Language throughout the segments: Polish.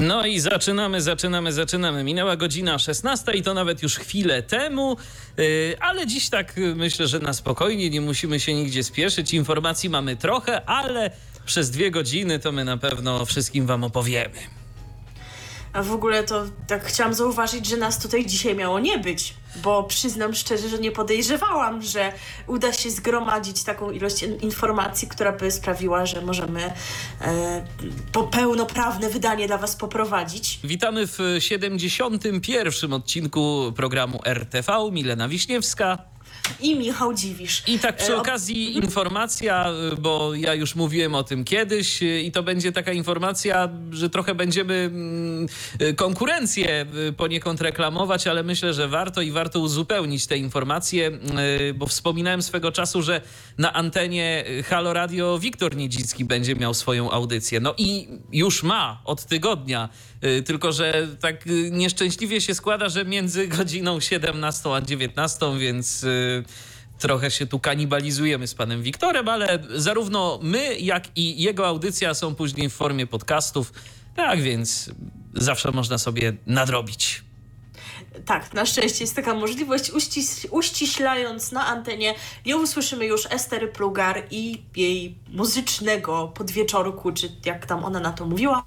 No i zaczynamy, zaczynamy, zaczynamy. Minęła godzina 16 i to nawet już chwilę temu, yy, ale dziś tak yy, myślę, że na spokojnie, nie musimy się nigdzie spieszyć. Informacji mamy trochę, ale przez dwie godziny to my na pewno wszystkim wam opowiemy. A w ogóle to tak chciałam zauważyć, że nas tutaj dzisiaj miało nie być, bo przyznam szczerze, że nie podejrzewałam, że uda się zgromadzić taką ilość informacji, która by sprawiła, że możemy e, po pełnoprawne wydanie dla Was poprowadzić. Witamy w 71. odcinku programu RTV. Milena Wiśniewska i Michał Dziwisz. I tak przy e, okazji informacja, bo ja już mówiłem o tym kiedyś i to będzie taka informacja, że trochę będziemy mm, konkurencję poniekąd reklamować, ale myślę, że warto i warto uzupełnić te informacje, bo wspominałem swego czasu, że na antenie Halo Radio Wiktor Niedzicki będzie miał swoją audycję. No i już ma od tygodnia, tylko że tak nieszczęśliwie się składa, że między godziną 17 a 19, więc trochę się tu kanibalizujemy z panem Wiktorem, ale zarówno my, jak i jego audycja są później w formie podcastów. Tak więc zawsze można sobie nadrobić tak, na szczęście jest taka możliwość, uściś, uściślając na antenie, nie usłyszymy już Estery Plugar i jej muzycznego podwieczorku, czy jak tam ona na to mówiła,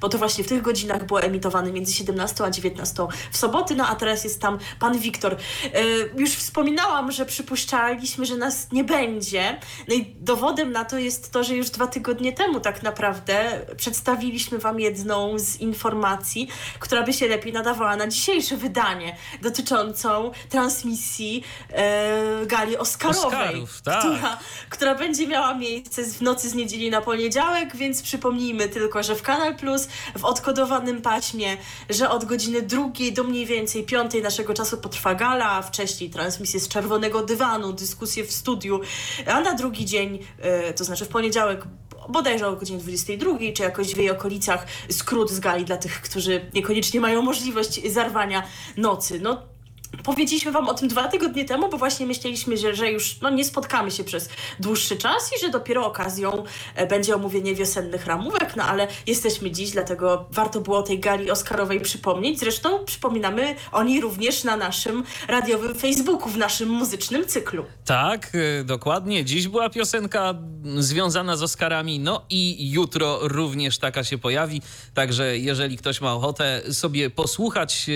bo to właśnie w tych godzinach było emitowane między 17 a 19 w soboty, no a teraz jest tam pan Wiktor. Yy, już wspominałam, że przypuszczaliśmy, że nas nie będzie, no i dowodem na to jest to, że już dwa tygodnie temu tak naprawdę przedstawiliśmy wam jedną z informacji, która by się lepiej nadawała na dzisiejsze wydanie dotyczącą transmisji e, gali Oscarowej, Oscarów, tak. która, która będzie miała miejsce w nocy z niedzieli na poniedziałek, więc przypomnijmy tylko, że w Kanal Plus w odkodowanym paśmie, że od godziny drugiej do mniej więcej piątej naszego czasu potrwa gala, a wcześniej transmisje z czerwonego dywanu, dyskusje w studiu, a na drugi dzień, e, to znaczy w poniedziałek bodajże o godzinie 22, czy jakoś w jej okolicach skrót z gali dla tych, którzy niekoniecznie mają możliwość zarwania nocy. No Powiedzieliśmy Wam o tym dwa tygodnie temu, bo właśnie myśleliśmy, że, że już no, nie spotkamy się przez dłuższy czas i że dopiero okazją e, będzie omówienie wiosennych ramówek, no ale jesteśmy dziś, dlatego warto było o tej gali Oscarowej przypomnieć. Zresztą przypominamy o niej również na naszym radiowym Facebooku, w naszym muzycznym cyklu. Tak, e, dokładnie. Dziś była piosenka związana z Oscarami, no i jutro również taka się pojawi. Także jeżeli ktoś ma ochotę sobie posłuchać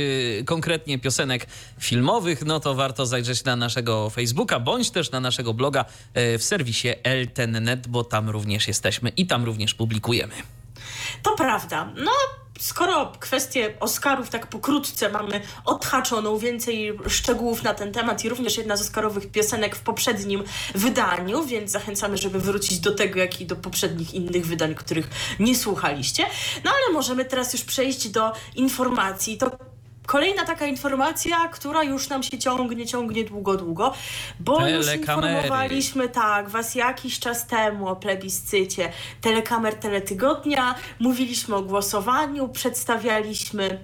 e, konkretnie piosenek filmowych, no to warto zajrzeć na naszego Facebooka bądź też na naszego bloga e, w serwisie LTNNet, bo tam również jesteśmy i tam również publikujemy. To prawda. No, skoro kwestię Oscarów tak pokrótce mamy odhaczoną, więcej szczegółów na ten temat i również jedna z Oscarowych piosenek w poprzednim wydaniu, więc zachęcamy, żeby wrócić do tego, jak i do poprzednich innych wydań, których nie słuchaliście. No ale możemy teraz już przejść do informacji. To Kolejna taka informacja, która już nam się ciągnie, ciągnie długo, długo, bo już informowaliśmy tak, was jakiś czas temu o plebiscycie telekamer Teletygodnia, mówiliśmy o głosowaniu, przedstawialiśmy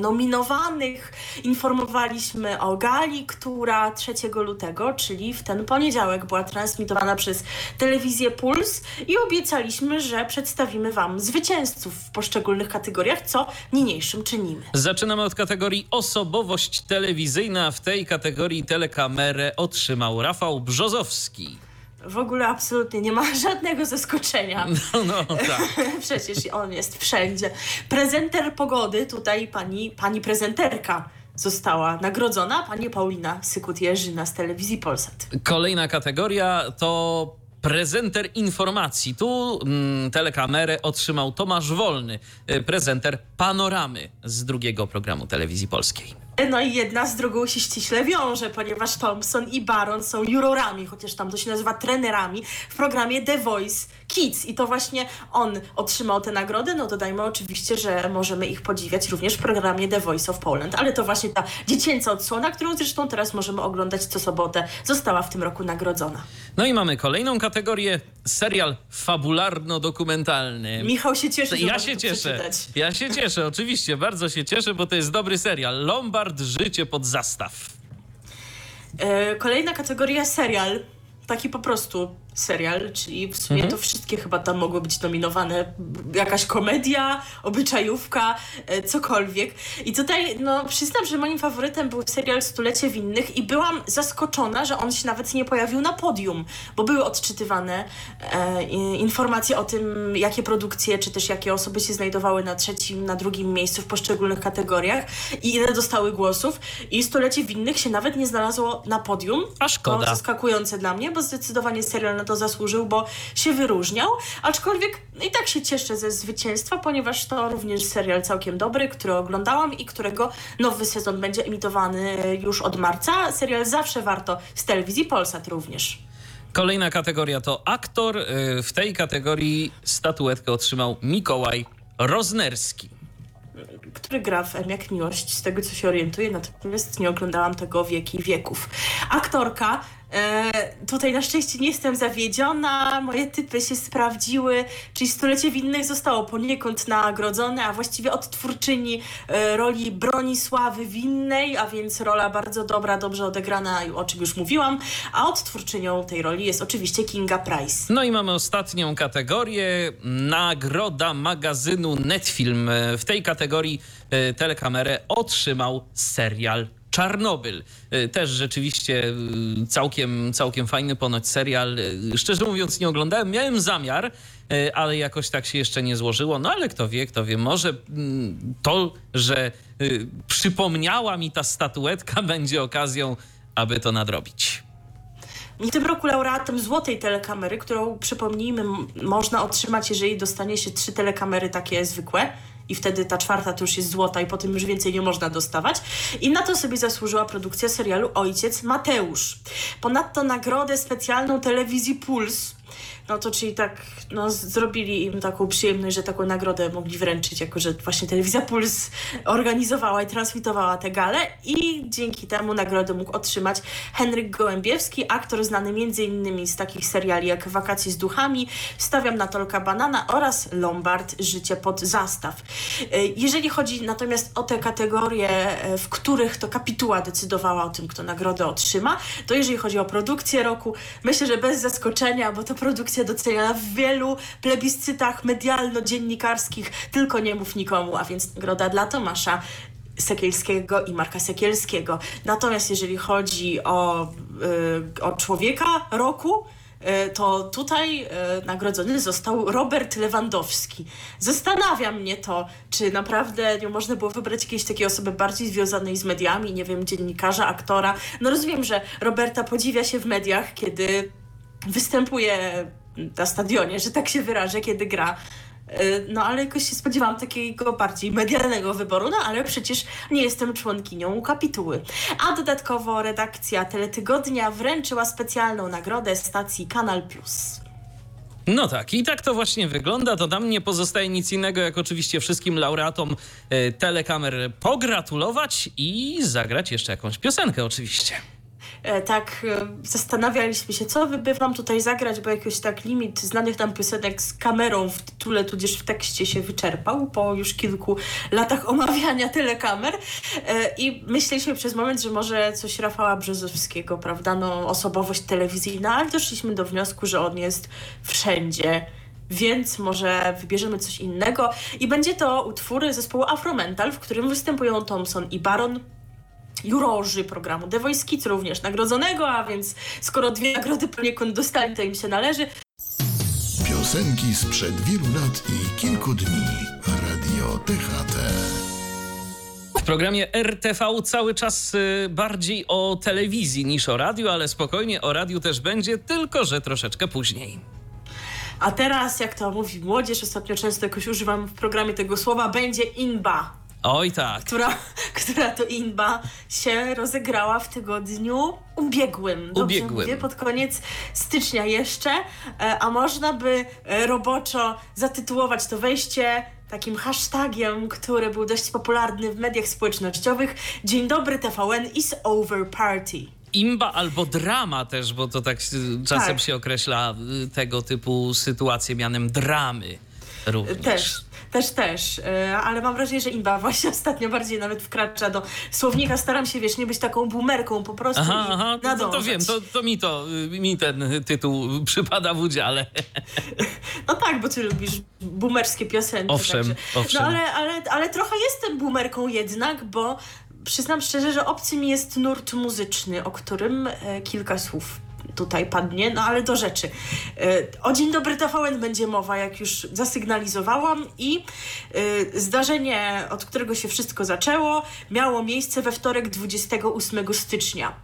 nominowanych. Informowaliśmy o gali, która 3 lutego, czyli w ten poniedziałek, była transmitowana przez telewizję Puls i obiecaliśmy, że przedstawimy Wam zwycięzców w poszczególnych kategoriach, co niniejszym czynimy. Zaczynamy od kategorii osobowość telewizyjna. W tej kategorii telekamerę otrzymał Rafał Brzozowski w ogóle absolutnie nie ma żadnego zaskoczenia. No, no tak. Przecież on jest wszędzie. Prezenter pogody, tutaj pani, pani prezenterka została nagrodzona, pani Paulina Sykut-Jerzyna z telewizji Polsat. Kolejna kategoria to prezenter informacji. Tu mm, telekamerę otrzymał Tomasz Wolny, y, prezenter panoramy z drugiego programu telewizji polskiej. No i jedna z drugą się ściśle wiąże, ponieważ Thompson i Baron są jurorami, chociaż tam to się nazywa trenerami w programie The Voice Kids. I to właśnie on otrzymał tę nagrodę. No dodajmy oczywiście, że możemy ich podziwiać również w programie The Voice of Poland. Ale to właśnie ta dziecięca odsłona, którą zresztą teraz możemy oglądać co sobotę, została w tym roku nagrodzona. No i mamy kolejną kategorię, serial fabularno-dokumentalny. Michał się cieszy, że Ja się cieszę. przeczytać. Ja się cieszę, oczywiście, bardzo się cieszę, bo to jest dobry serial. Lombard, życie pod zastaw. E, kolejna kategoria serial. Taki po prostu serial, czyli w sumie Mhm. to wszystkie chyba tam mogły być nominowane. Jakaś komedia, obyczajówka, e, cokolwiek. I tutaj, no przyznam, że moim faworytem był serial Stulecie Winnych i byłam zaskoczona, że on się nawet nie pojawił na podium, bo były odczytywane e, informacje o tym, jakie produkcje, czy też jakie osoby się znajdowały na trzecim, na drugim miejscu w poszczególnych kategoriach i ile dostały głosów. I Stulecie Winnych się nawet nie znalazło na podium. A szkoda. To zaskakujące dla mnie, bo zdecydowanie serial na to zasłużył, bo się wyróżniał. Aczkolwiek i tak się cieszę ze zwycięstwa, ponieważ to również serial całkiem dobry, który oglądałam i którego nowy sezon będzie emitowany już od marca. Serial zawsze warto z telewizji Polsat również. Kolejna kategoria to aktor. Y, W tej kategorii statuetkę otrzymał Mikołaj Roznerski. który gra w M jak miłość, z tego co się orientuję, natomiast nie oglądałam tego wieki wieków. Aktorka, e, tutaj na szczęście nie jestem zawiedziona, moje typy się sprawdziły, czyli Stulecie Winnych zostało poniekąd nagrodzone, a właściwie odtwórczyni e, roli Bronisławy Winnej, a więc rola bardzo dobra, dobrze odegrana, o czym już mówiłam, a odtwórczynią tej roli jest oczywiście Kinga Price. No i mamy ostatnią kategorię. Nagroda magazynu Netfilm. W tej kategorii e, telekamerę otrzymał serial Czarnobyl. E, Też rzeczywiście e, całkiem, całkiem fajny ponoć serial. E, Szczerze mówiąc nie oglądałem, miałem zamiar, ale jakoś tak się jeszcze nie złożyło. No ale kto wie, kto wie, może mm, to, że przypomniała mi ta statuetka będzie okazją, aby to nadrobić. W tym roku laureatem złotej telekamery, którą przypomnijmy, można otrzymać, jeżeli dostanie się trzy telekamery takie zwykłe. I wtedy ta czwarta to już jest złota, i potem już więcej nie można dostawać. I na to sobie zasłużyła produkcja serialu Ojciec Mateusz. Ponadto nagrodę specjalną telewizji Puls. No to czyli tak, no zrobili im taką przyjemność, że taką nagrodę mogli wręczyć, jako że właśnie telewizja Puls organizowała i transmitowała tę galę i dzięki temu nagrodę mógł otrzymać Henryk Gołębiewski, aktor znany m.in. z takich seriali jak Wakacje z duchami, Stawiam na Tolka Banana oraz Lombard Życie pod zastaw. E, Jeżeli chodzi natomiast o te kategorie, e, w których to kapituła decydowała o tym, kto nagrodę otrzyma, to jeżeli chodzi o produkcję roku, myślę, że bez zaskoczenia, bo to produkcja doceniana w wielu plebiscytach medialno-dziennikarskich, tylko nie mów nikomu, a więc nagroda dla Tomasza Sekielskiego i Marka Sekielskiego. Natomiast jeżeli chodzi o, y, o człowieka roku, y, to tutaj y, nagrodzony został Robert Lewandowski. Zastanawia mnie to, czy naprawdę nie można było wybrać jakiejś takiej osoby bardziej związanej z mediami, nie wiem, dziennikarza, aktora. No rozumiem, że Roberta podziwia się w mediach, kiedy występuje na stadionie, że tak się wyrażę, kiedy gra. Y, No ale jakoś się spodziewałam takiego bardziej medialnego wyboru, no ale przecież nie jestem członkinią kapituły. A dodatkowo redakcja Teletygodnia wręczyła specjalną nagrodę stacji Kanal Plus. No tak, i tak to właśnie wygląda. To nam nie pozostaje nic innego, jak oczywiście wszystkim laureatom e, telekamer pogratulować i zagrać jeszcze jakąś piosenkę, oczywiście. E, tak e, zastanawialiśmy się, co by wam tutaj zagrać, bo jakiś tak limit znanych nam piosenek z kamerą w tytule, tudzież w tekście się wyczerpał po już kilku latach omawiania telekamer E, i myśleliśmy przez moment, że może coś Rafała Brzozowskiego, prawda, no osobowość telewizyjna, ale doszliśmy do wniosku, że on jest wszędzie. Więc może wybierzemy coś innego. I będzie to utwór zespołu Afromental, w którym występują Thompson i Baron, jurorzy programu The Voice Kids również nagrodzonego, a więc skoro dwie nagrody poniekąd dostali, to im się należy. Piosenki sprzed wielu lat i kilku dni. Radio THT. W programie RTV cały czas y, bardziej o telewizji niż o radiu, ale spokojnie o radiu też będzie, tylko że troszeczkę później. A teraz, jak to mówi młodzież, ostatnio często jakoś używam w programie tego słowa, będzie inba. Oj tak. która, która to inba się rozegrała w tygodniu ubiegłym. Dobrze Ubiegłym. Mówię, pod koniec stycznia jeszcze, e, a można by e, roboczo zatytułować to wejście takim hashtagiem, który był dość popularny w mediach społecznościowych. Dzień dobry TVN is over party. Imba albo drama też, bo to tak y, czasem Tak. się określa tego typu sytuacje mianem dramy również. Też, też, też, e, ale mam wrażenie, że imba właśnie ostatnio bardziej nawet wkracza do słownika. Staram się, wiesz, nie być taką boomerką po prostu Aha, i aha, to, to, to wiem, to, to, mi to, y, mi ten tytuł przypada w udziale. No tak, bo ty lubisz boomerskie piosenki. Owszem, także. owszem. No ale, ale, ale trochę jestem boomerką jednak, bo przyznam szczerze, że obcy mi jest nurt muzyczny, o którym e, kilka słów tutaj padnie, no ale do rzeczy. E, O Dzień Dobry TVN będzie mowa, jak już zasygnalizowałam i e, zdarzenie, od którego się wszystko zaczęło, miało miejsce we wtorek 28 stycznia.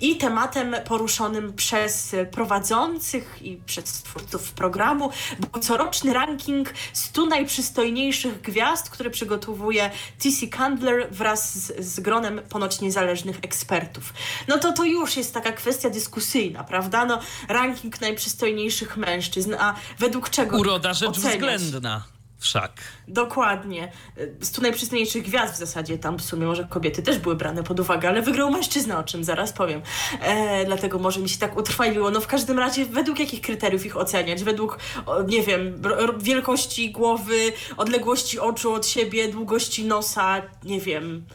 I tematem poruszonym przez prowadzących i przez twórców programu był coroczny ranking 100 najprzystojniejszych gwiazd, które przygotowuje TC Candler wraz z, z gronem ponoć niezależnych ekspertów. No to to już jest taka kwestia dyskusyjna, prawda? No, ranking najprzystojniejszych mężczyzn, a według czego Uroda rzecz oceniać? względna. Wszak. Dokładnie. 100 najprzystojniejszych gwiazd w zasadzie, tam w sumie może kobiety też były brane pod uwagę, ale wygrał mężczyzna, o czym zaraz powiem. E, dlatego może mi się tak utrwaliło. No w każdym razie, według jakich kryteriów ich oceniać? Według, nie wiem, wielkości głowy, odległości oczu od siebie, długości nosa, nie wiem.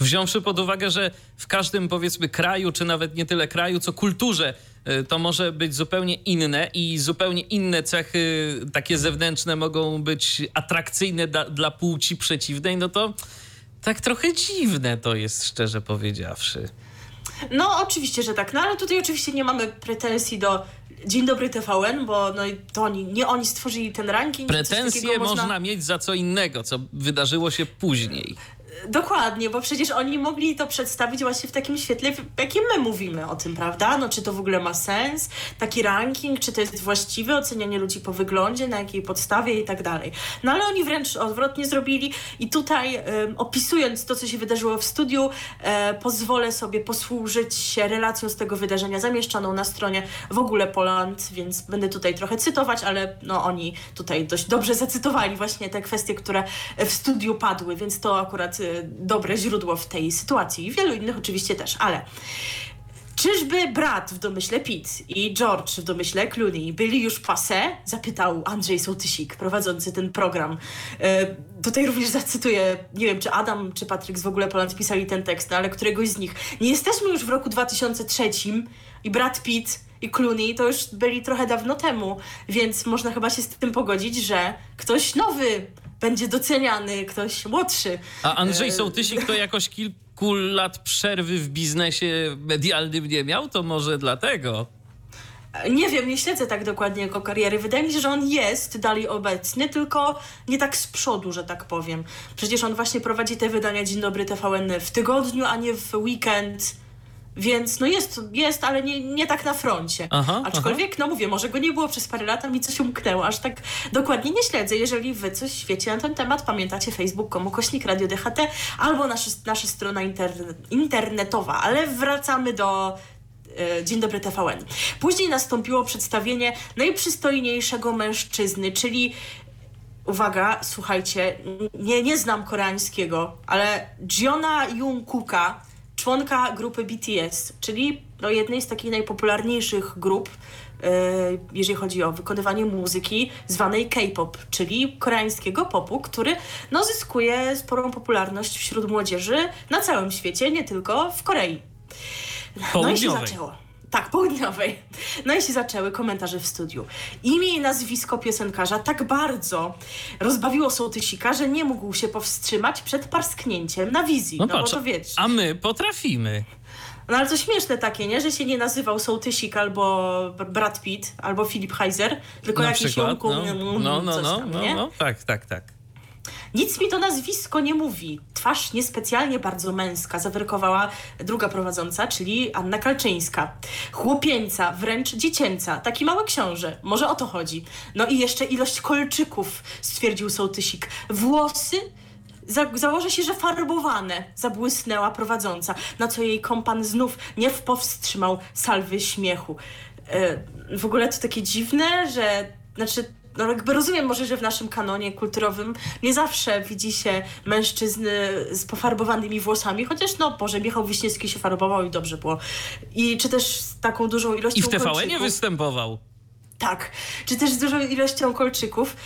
Wziąwszy pod uwagę, że w każdym powiedzmy kraju, czy nawet nie tyle kraju, co kulturze, y, to może być zupełnie inne i zupełnie inne cechy takie zewnętrzne mogą być atrakcyjne da, dla płci przeciwnej, no to tak trochę dziwne to jest, szczerze powiedziawszy. No, oczywiście, że tak. No, ale tutaj oczywiście nie mamy pretensji do Dzień Dobry TVN, bo no, to oni, nie oni stworzyli ten ranking. Pretensje takiego można... mieć za co innego, co wydarzyło się później. Dokładnie, bo przecież oni mogli to przedstawić właśnie w takim świetle, w jakim my mówimy o tym, prawda? No czy to w ogóle ma sens, taki ranking, czy to jest właściwe ocenianie ludzi po wyglądzie, na jakiej podstawie i tak dalej. No ale oni wręcz odwrotnie zrobili i tutaj em, opisując to, co się wydarzyło w studiu, e, pozwolę sobie posłużyć się relacją z tego wydarzenia zamieszczoną na stronie w ogóle Poland, więc będę tutaj trochę cytować, ale no oni tutaj dość dobrze zacytowali właśnie te kwestie, które w studiu padły, więc to akurat dobre źródło w tej sytuacji i wielu innych oczywiście też, ale Czyżby brat w domyśle Pete i George w domyśle Clooney byli już passé? Zapytał Andrzej Sołtysik, prowadzący ten program. E, tutaj również zacytuję, nie wiem czy Adam czy Patryk w ogóle Poland pisali ten tekst, no, ale któregoś z nich. Nie jesteśmy już w roku 2003 i brat Pitt i Clooney to już byli trochę dawno temu, więc można chyba się z tym pogodzić, że ktoś nowy będzie doceniany, ktoś młodszy. A Andrzej E, Sołtysik to jakoś kilku lat przerwy w biznesie medialnym nie miał? To może dlatego. Nie wiem, nie śledzę tak dokładnie jego kariery. Wydaje mi się, że on jest dalej obecny, tylko nie tak z przodu, że tak powiem. Przecież on właśnie prowadzi te wydania Dzień Dobry TVN w tygodniu, a nie w weekend. Więc no jest, jest, ale nie, nie tak na froncie. Aha, Aczkolwiek, no mówię, może go nie było przez parę lat, a mi coś umknęło. Aż tak dokładnie nie śledzę. Jeżeli wy coś wiecie na ten temat, pamiętacie facebook.com kośnik Radio DHT albo nasze, nasza strona interne, internetowa. Ale wracamy do e, Dzień dobry TVN. Później nastąpiło przedstawienie najprzystojniejszego mężczyzny, czyli uwaga, słuchajcie, nie, nie znam koreańskiego, ale Jiona Jungkooka, członka grupy BTS, czyli no, jednej z takich najpopularniejszych grup, e, jeżeli chodzi o wykonywanie muzyki zwanej K-pop, czyli koreańskiego popu, który no, zyskuje sporą popularność wśród młodzieży na całym świecie, nie tylko w Korei. No i się zaczęło. Tak, południowej. No i się zaczęły komentarze w studiu. Imię i nazwisko piosenkarza tak bardzo rozbawiło sołtysika, że nie mógł się powstrzymać przed parsknięciem na wizji. No, No patrz, bo to wiesz. a my potrafimy. No ale to śmieszne takie, nie? Że się nie nazywał sołtysik albo Brad Pitt, albo Filip Heiser, tylko Na jakiś przykład. Jungkook, No, mm, no, no, coś no, tam, no, no, tak, tak, tak. Nic mi to nazwisko nie mówi. Twarz niespecjalnie bardzo męska, zawyrkowała druga prowadząca, czyli Anna Kalczyńska. Chłopieńca, wręcz dziecięca, taki mały książę. Może o to chodzi. No i jeszcze ilość kolczyków, stwierdził sołtysik. Włosy za założę się, że farbowane, zabłysnęła prowadząca, na co jej kompan znów nie powstrzymał salwy śmiechu. E, w ogóle to takie dziwne, że znaczy no jakby rozumiem może, że w naszym kanonie kulturowym nie zawsze widzi się mężczyzny z pofarbowanymi włosami, chociaż no Boże, Michał Wiśniewski się farbował i dobrze było. I czy też z taką dużą ilością I w TVN nie występował. Tak, czy też z dużą ilością kolczyków,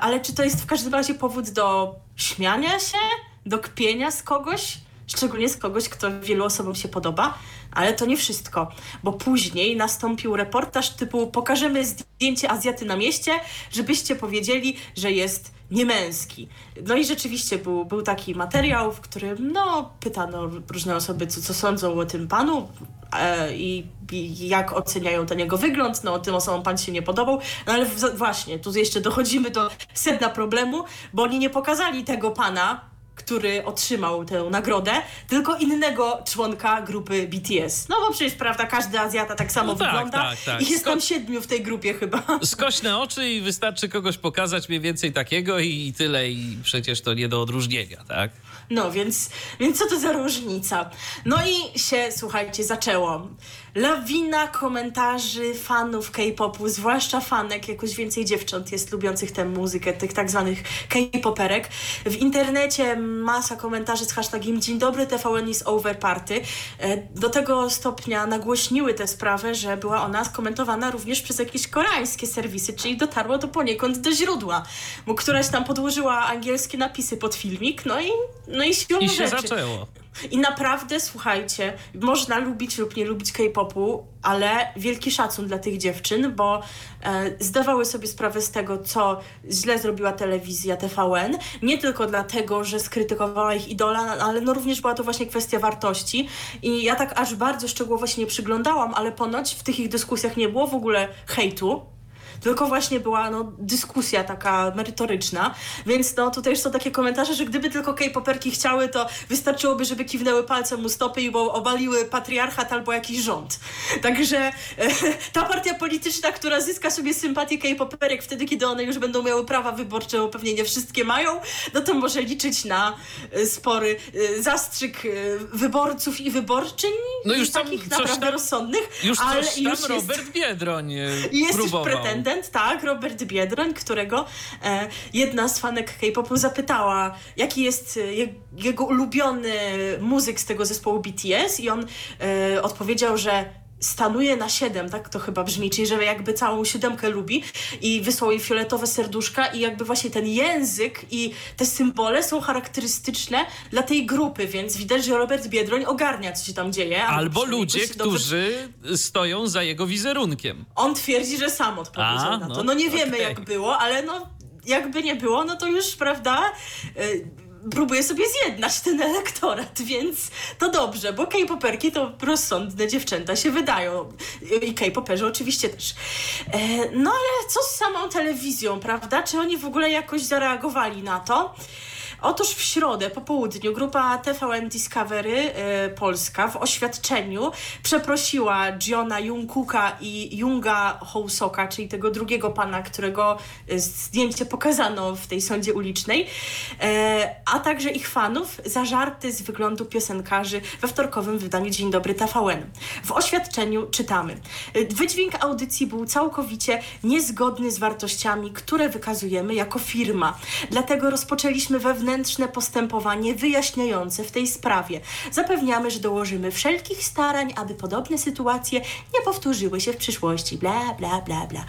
ale czy to jest w każdym razie powód do śmiania się, do kpienia z kogoś? Szczególnie z kogoś, kto wielu osobom się podoba, ale to nie wszystko, bo później nastąpił reportaż typu pokażemy zdjęcie Azjaty na mieście, żebyście powiedzieli, że jest niemęski. No i rzeczywiście był, był taki materiał, w którym no, pytano różne osoby, co, co sądzą o tym panu, e, i, i jak oceniają ten jego wygląd. No, tym osobom pan się nie podobał. No ale w, właśnie, tu jeszcze dochodzimy do sedna problemu, bo oni nie pokazali tego pana, który otrzymał tę nagrodę, tylko innego członka grupy BTS. No bo przecież, prawda, każdy Azjata tak samo No tak, wygląda. tak, tak. I jest tam Skąd- siedmiu w tej grupie chyba. Skośne oczy i wystarczy kogoś pokazać mniej więcej takiego i tyle i przecież to nie do odróżnienia, tak? No więc, więc co to za różnica? No i się, słuchajcie, zaczęło. Lawina komentarzy fanów K-popu, zwłaszcza fanek, jakoś więcej dziewcząt jest lubiących tę muzykę, tych tak zwanych K-poperek. W internecie masa komentarzy z hashtagiem Dzień dobry, TVN is over party. E, Do tego stopnia nagłośniły tę sprawę, że była ona skomentowana również przez jakieś koreańskie serwisy, czyli dotarło to poniekąd do źródła, bo któraś tam podłożyła angielskie napisy pod filmik, no i, no i siłą I się rzeczy. zaczęło. I naprawdę, słuchajcie, można lubić lub nie lubić K-popu, ale wielki szacun dla tych dziewczyn, bo e, zdawały sobie sprawę z tego, co źle zrobiła telewizja TVN. Nie tylko dlatego, że skrytykowała ich idola, ale no również była to właśnie kwestia wartości. I ja tak aż bardzo szczegółowo się nie przyglądałam, ale ponoć w tych ich dyskusjach nie było w ogóle hejtu. Tylko właśnie była no, dyskusja taka merytoryczna, więc no tutaj już są takie komentarze, że gdyby tylko K-poperki chciały, to wystarczyłoby, żeby kiwnęły palcem u stopy i obaliły patriarchat albo jakiś rząd. Także e, ta partia polityczna, która zyska sobie sympatię K-poperek wtedy, kiedy one już będą miały prawa wyborcze, bo pewnie nie wszystkie mają, no to może liczyć na e, spory e, zastrzyk e, wyborców i wyborczyń, No już tam takich naprawdę tam- rozsądnych, Już ale tam już jest... Robert Biedroń e, I Jest już. Tak, Robert Biedroń, którego e, jedna z fanek K-popu zapytała, jaki jest e, je, jego ulubiony muzyk z tego zespołu BTS i on e, odpowiedział, że stanuje na 7, tak to chyba brzmi, czyli że jakby całą siódemkę lubi i wysłał jej fioletowe serduszka i jakby właśnie ten język i te symbole są charakterystyczne dla tej grupy, więc widać, że Robert Biedroń ogarnia, co się tam dzieje. Albo ludzie, dobrze którzy stoją za jego wizerunkiem. on twierdzi, że sam odpowiedział A, na to. no, No nie wiemy okej. jak było, ale no jakby nie było, no to już, prawda, próbuje sobie zjednać ten elektorat, więc to dobrze, bo K-poperki to rozsądne dziewczęta się wydają. I K-poperzy oczywiście też. E, no ale co z samą telewizją, prawda? Czy oni w ogóle jakoś zareagowali na to? Otóż w środę po południu grupa TVN Discovery e, Polska w oświadczeniu przeprosiła Johna Jungkooka i Junga Housoka, czyli tego drugiego pana, którego e, zdjęcie pokazano w tej sądzie ulicznej, e, a także ich fanów za żarty z wyglądu piosenkarzy we wtorkowym wydaniu Dzień Dobry TVN. W oświadczeniu czytamy. Wydźwięk audycji był całkowicie niezgodny z wartościami, które wykazujemy jako firma. Dlatego rozpoczęliśmy wewnętrzne postępowanie wyjaśniające w tej sprawie. Zapewniamy, że dołożymy wszelkich starań, aby podobne sytuacje nie powtórzyły się w przyszłości. Bla, bla, bla, bla.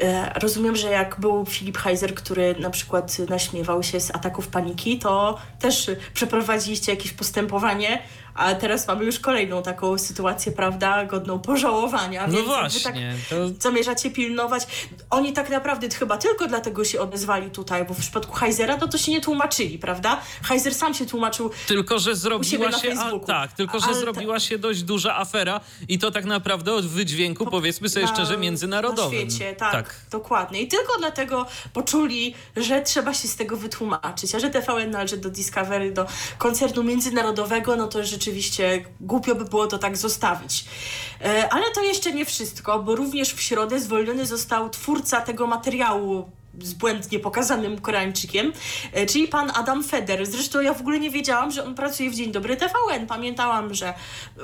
E, rozumiem, że jak był Filip Heiser, który na przykład naśmiewał się z ataków paniki, to też przeprowadziliście jakieś postępowanie, a teraz mamy już kolejną taką sytuację, prawda, godną pożałowania. No właśnie, Tak to- zamierzacie pilnować. Oni tak naprawdę chyba tylko dlatego się odezwali tutaj, bo w przypadku Heizera no to się nie tłumaczyli, prawda? Heiser sam się tłumaczył Tylko, że zrobiła się. A, tak, tylko, że Ale ta- zrobiła się dość duża afera i to tak naprawdę od wydźwięku, powiedzmy sobie na- szczerze, międzynarodowym. Na świecie, tak, dokładnie. I tylko dlatego poczuli, że trzeba się z tego wytłumaczyć. A że TVN należy do Discovery, do koncernu międzynarodowego, no to rzeczywiście głupio by było to tak zostawić. E, ale to jeszcze nie wszystko, bo również w środę zwolniony został twórca tego materiału z błędnie pokazanym Koreańczykiem, e, czyli pan Adam Feder. Zresztą ja w ogóle nie wiedziałam, że on pracuje w Dzień Dobry TVN. Pamiętałam, że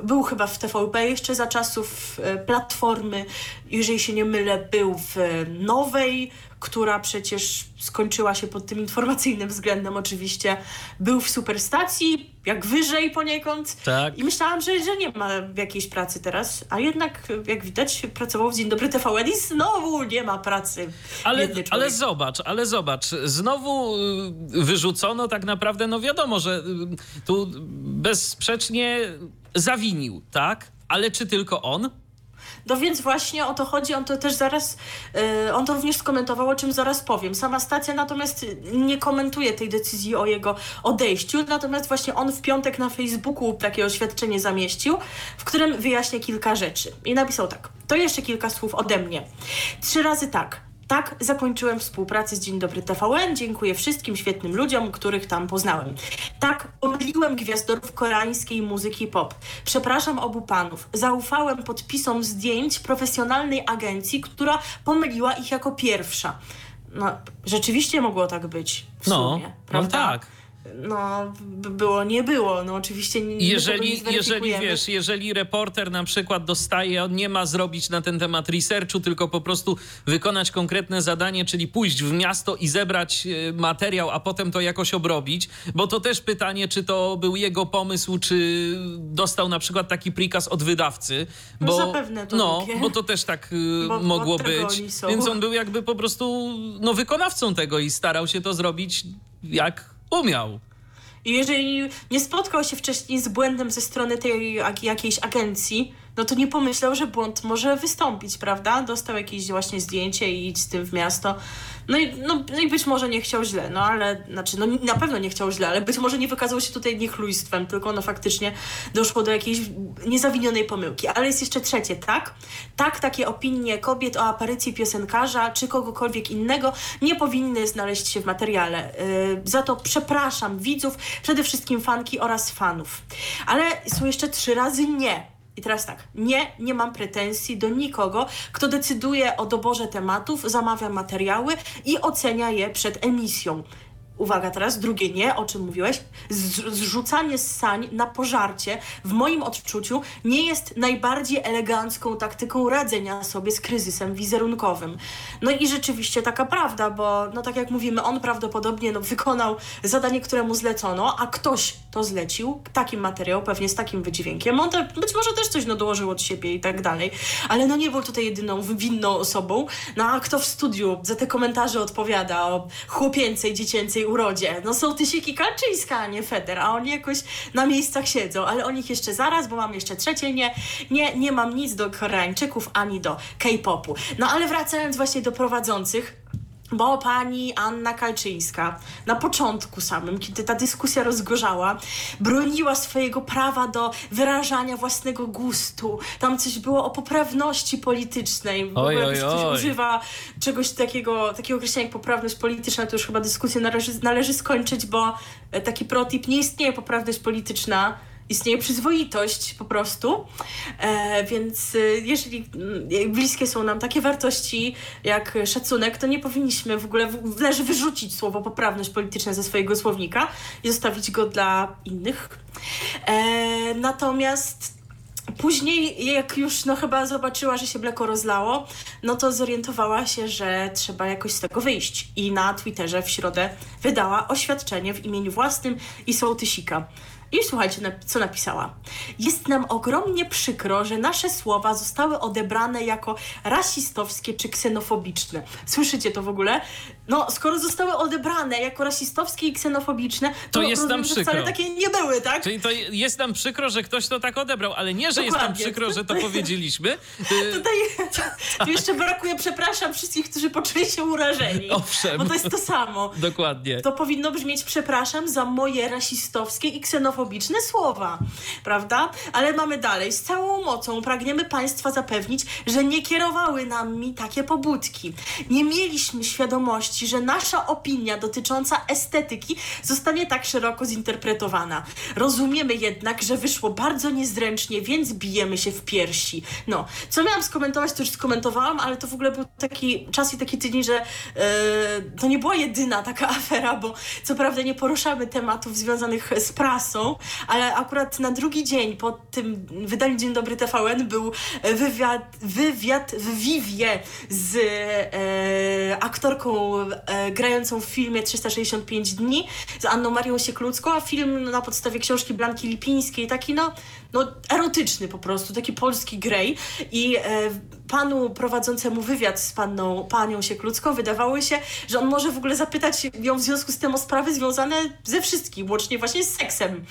był chyba w TVP jeszcze za czasów e, Platformy. Jeżeli się nie mylę, był w Nowej, która przecież skończyła się pod tym informacyjnym względem oczywiście. Był w Superstacji, jak wyżej poniekąd. Tak. I myślałam, że, że nie ma jakiejś pracy teraz, a jednak, jak widać, pracował w Dzień Dobry TVN i znowu nie ma pracy. Ale, ale zobacz, ale zobacz, znowu y, wyrzucono tak naprawdę, no wiadomo, że y, tu bezsprzecznie zawinił, tak? Ale czy tylko on? No więc właśnie o to chodzi, on to też zaraz, yy, on to również skomentował, o czym zaraz powiem. Sama stacja natomiast nie komentuje tej decyzji o jego odejściu, natomiast właśnie on w piątek na Facebooku takie oświadczenie zamieścił, w którym wyjaśnia kilka rzeczy. I napisał tak, to jeszcze kilka słów ode mnie. Trzy razy tak. Tak zakończyłem współpracę z Dzień Dobry TVN. Dziękuję wszystkim świetnym ludziom, których tam poznałem. Tak pomyliłem gwiazdorów koreańskiej muzyki pop. Przepraszam obu panów. Zaufałem podpisom zdjęć profesjonalnej agencji, która pomyliła ich jako pierwsza. No, rzeczywiście mogło tak być w No, sumie, no prawda? tak. No, było, nie było. No oczywiście nie, tego nie Jeżeli, jeżeli wiesz, jeżeli reporter na przykład dostaje, on nie ma zrobić na ten temat researchu, tylko po prostu wykonać konkretne zadanie, czyli pójść w miasto i zebrać e, materiał, a potem to jakoś obrobić, bo to też pytanie, czy to był jego pomysł, czy dostał na przykład taki prikaz od wydawcy, No bo zapewne to no, bo to też tak e, Bo- bo mogło tego być. Więc on był jakby po prostu no, wykonawcą tego i starał się to zrobić jak umiał. I jeżeli nie spotkał się wcześniej z błędem ze strony tej jakiejś agencji, no to nie pomyślał, że błąd może wystąpić, prawda? Dostał jakieś właśnie zdjęcie i idź z tym w miasto. No i, no, no i być może nie chciał źle, no ale, znaczy, no na pewno nie chciał źle, ale być może nie wykazał się tutaj niechlujstwem, tylko no faktycznie doszło do jakiejś niezawinionej pomyłki. Ale jest jeszcze trzecie, tak? Tak, takie opinie kobiet o aparycji piosenkarza czy kogokolwiek innego nie powinny znaleźć się w materiale. Yy, za to przepraszam widzów, przede wszystkim fanki oraz fanów. Ale są jeszcze trzy razy nie. I teraz tak, nie, nie mam pretensji do nikogo, kto decyduje o doborze tematów, zamawia materiały i ocenia je przed emisją. Uwaga teraz, drugie nie, o czym mówiłeś. Zrzucanie z sań na pożarcie w moim odczuciu nie jest najbardziej elegancką taktyką radzenia sobie z kryzysem wizerunkowym. No i rzeczywiście taka prawda, bo no tak jak mówimy, on prawdopodobnie no, wykonał zadanie, które mu zlecono, a ktoś to zlecił, taki materiał, pewnie z takim wydźwiękiem. On te, być może też coś no, dołożył od siebie i tak dalej, ale no nie był tutaj jedyną winną osobą. No a kto w studiu za te komentarze odpowiada o chłopięcej, dziecięcej urodzie? No są Tysiki Kalczyńska, a nie Feder, a oni jakoś na miejscach siedzą, ale o nich jeszcze zaraz, bo mam jeszcze trzecie nie. Nie, nie mam nic do Koreańczyków ani do K-popu. No ale wracając właśnie do prowadzących, bo pani Anna Kalczyńska na początku samym, kiedy ta dyskusja rozgorzała, broniła swojego prawa do wyrażania własnego gustu. Tam coś było o poprawności politycznej. W ogóle oj, ktoś oj. używa czegoś takiego, takiego określenia jak poprawność polityczna, to już chyba dyskusję należy, należy skończyć, bo e, taki protip nie istnieje poprawność polityczna. Istnieje przyzwoitość po prostu, e, więc e, jeżeli mm, bliskie są nam takie wartości jak szacunek, to nie powinniśmy w ogóle, w, leży wyrzucić słowo poprawność polityczna ze swojego słownika i zostawić go dla innych. E, natomiast Później, jak już no chyba zobaczyła, że się mleko rozlało, no to zorientowała się, że trzeba jakoś z tego wyjść. I na Twitterze w środę wydała oświadczenie w imieniu własnym i sołtysika. I słuchajcie, co napisała. Jest nam ogromnie przykro, że nasze słowa zostały odebrane jako rasistowskie czy ksenofobiczne. Słyszycie to w ogóle? No, skoro zostały odebrane jako rasistowskie i ksenofobiczne, to, To jest nam rozumiem, wcale przykro. takie nie były, tak? Czyli to jest nam przykro, że ktoś to tak odebrał, ale nie, że jest nam Dokładnie. przykro, że to powiedzieliśmy. Y, Tutaj tu jeszcze brakuje, przepraszam wszystkich, którzy poczuli się urażeni. Owszem. Bo to jest to samo. Dokładnie. To powinno brzmieć, przepraszam za moje rasistowskie i ksenofobiczne ksenofobiczne słowa, prawda? Ale mamy dalej. Z całą mocą pragniemy Państwa zapewnić, że nie kierowały nami takie pobudki. Nie mieliśmy świadomości, że nasza opinia dotycząca estetyki zostanie tak szeroko zinterpretowana. Rozumiemy jednak, że wyszło bardzo niezręcznie, więc bijemy się w piersi. No, co miałam skomentować, to już skomentowałam, ale to w ogóle był taki czas i taki tydzień, że yy, to nie była jedyna taka afera, bo co prawda nie poruszamy tematów związanych z prasą, ale akurat na drugi dzień po tym wydaniu Dzień Dobry TVN był wywiad, wywiad w Vivie z e, aktorką e, grającą w filmie 365 dni, z Anną Marią Sieklucką, a film na podstawie książki Blanki Lipińskiej, taki no, no erotyczny po prostu, taki polski grej i e, panu prowadzącemu wywiad z panną, panią Sieklucką wydawało się, że on może w ogóle zapytać ją w związku z tym o sprawy związane ze wszystkim, łącznie właśnie z seksem.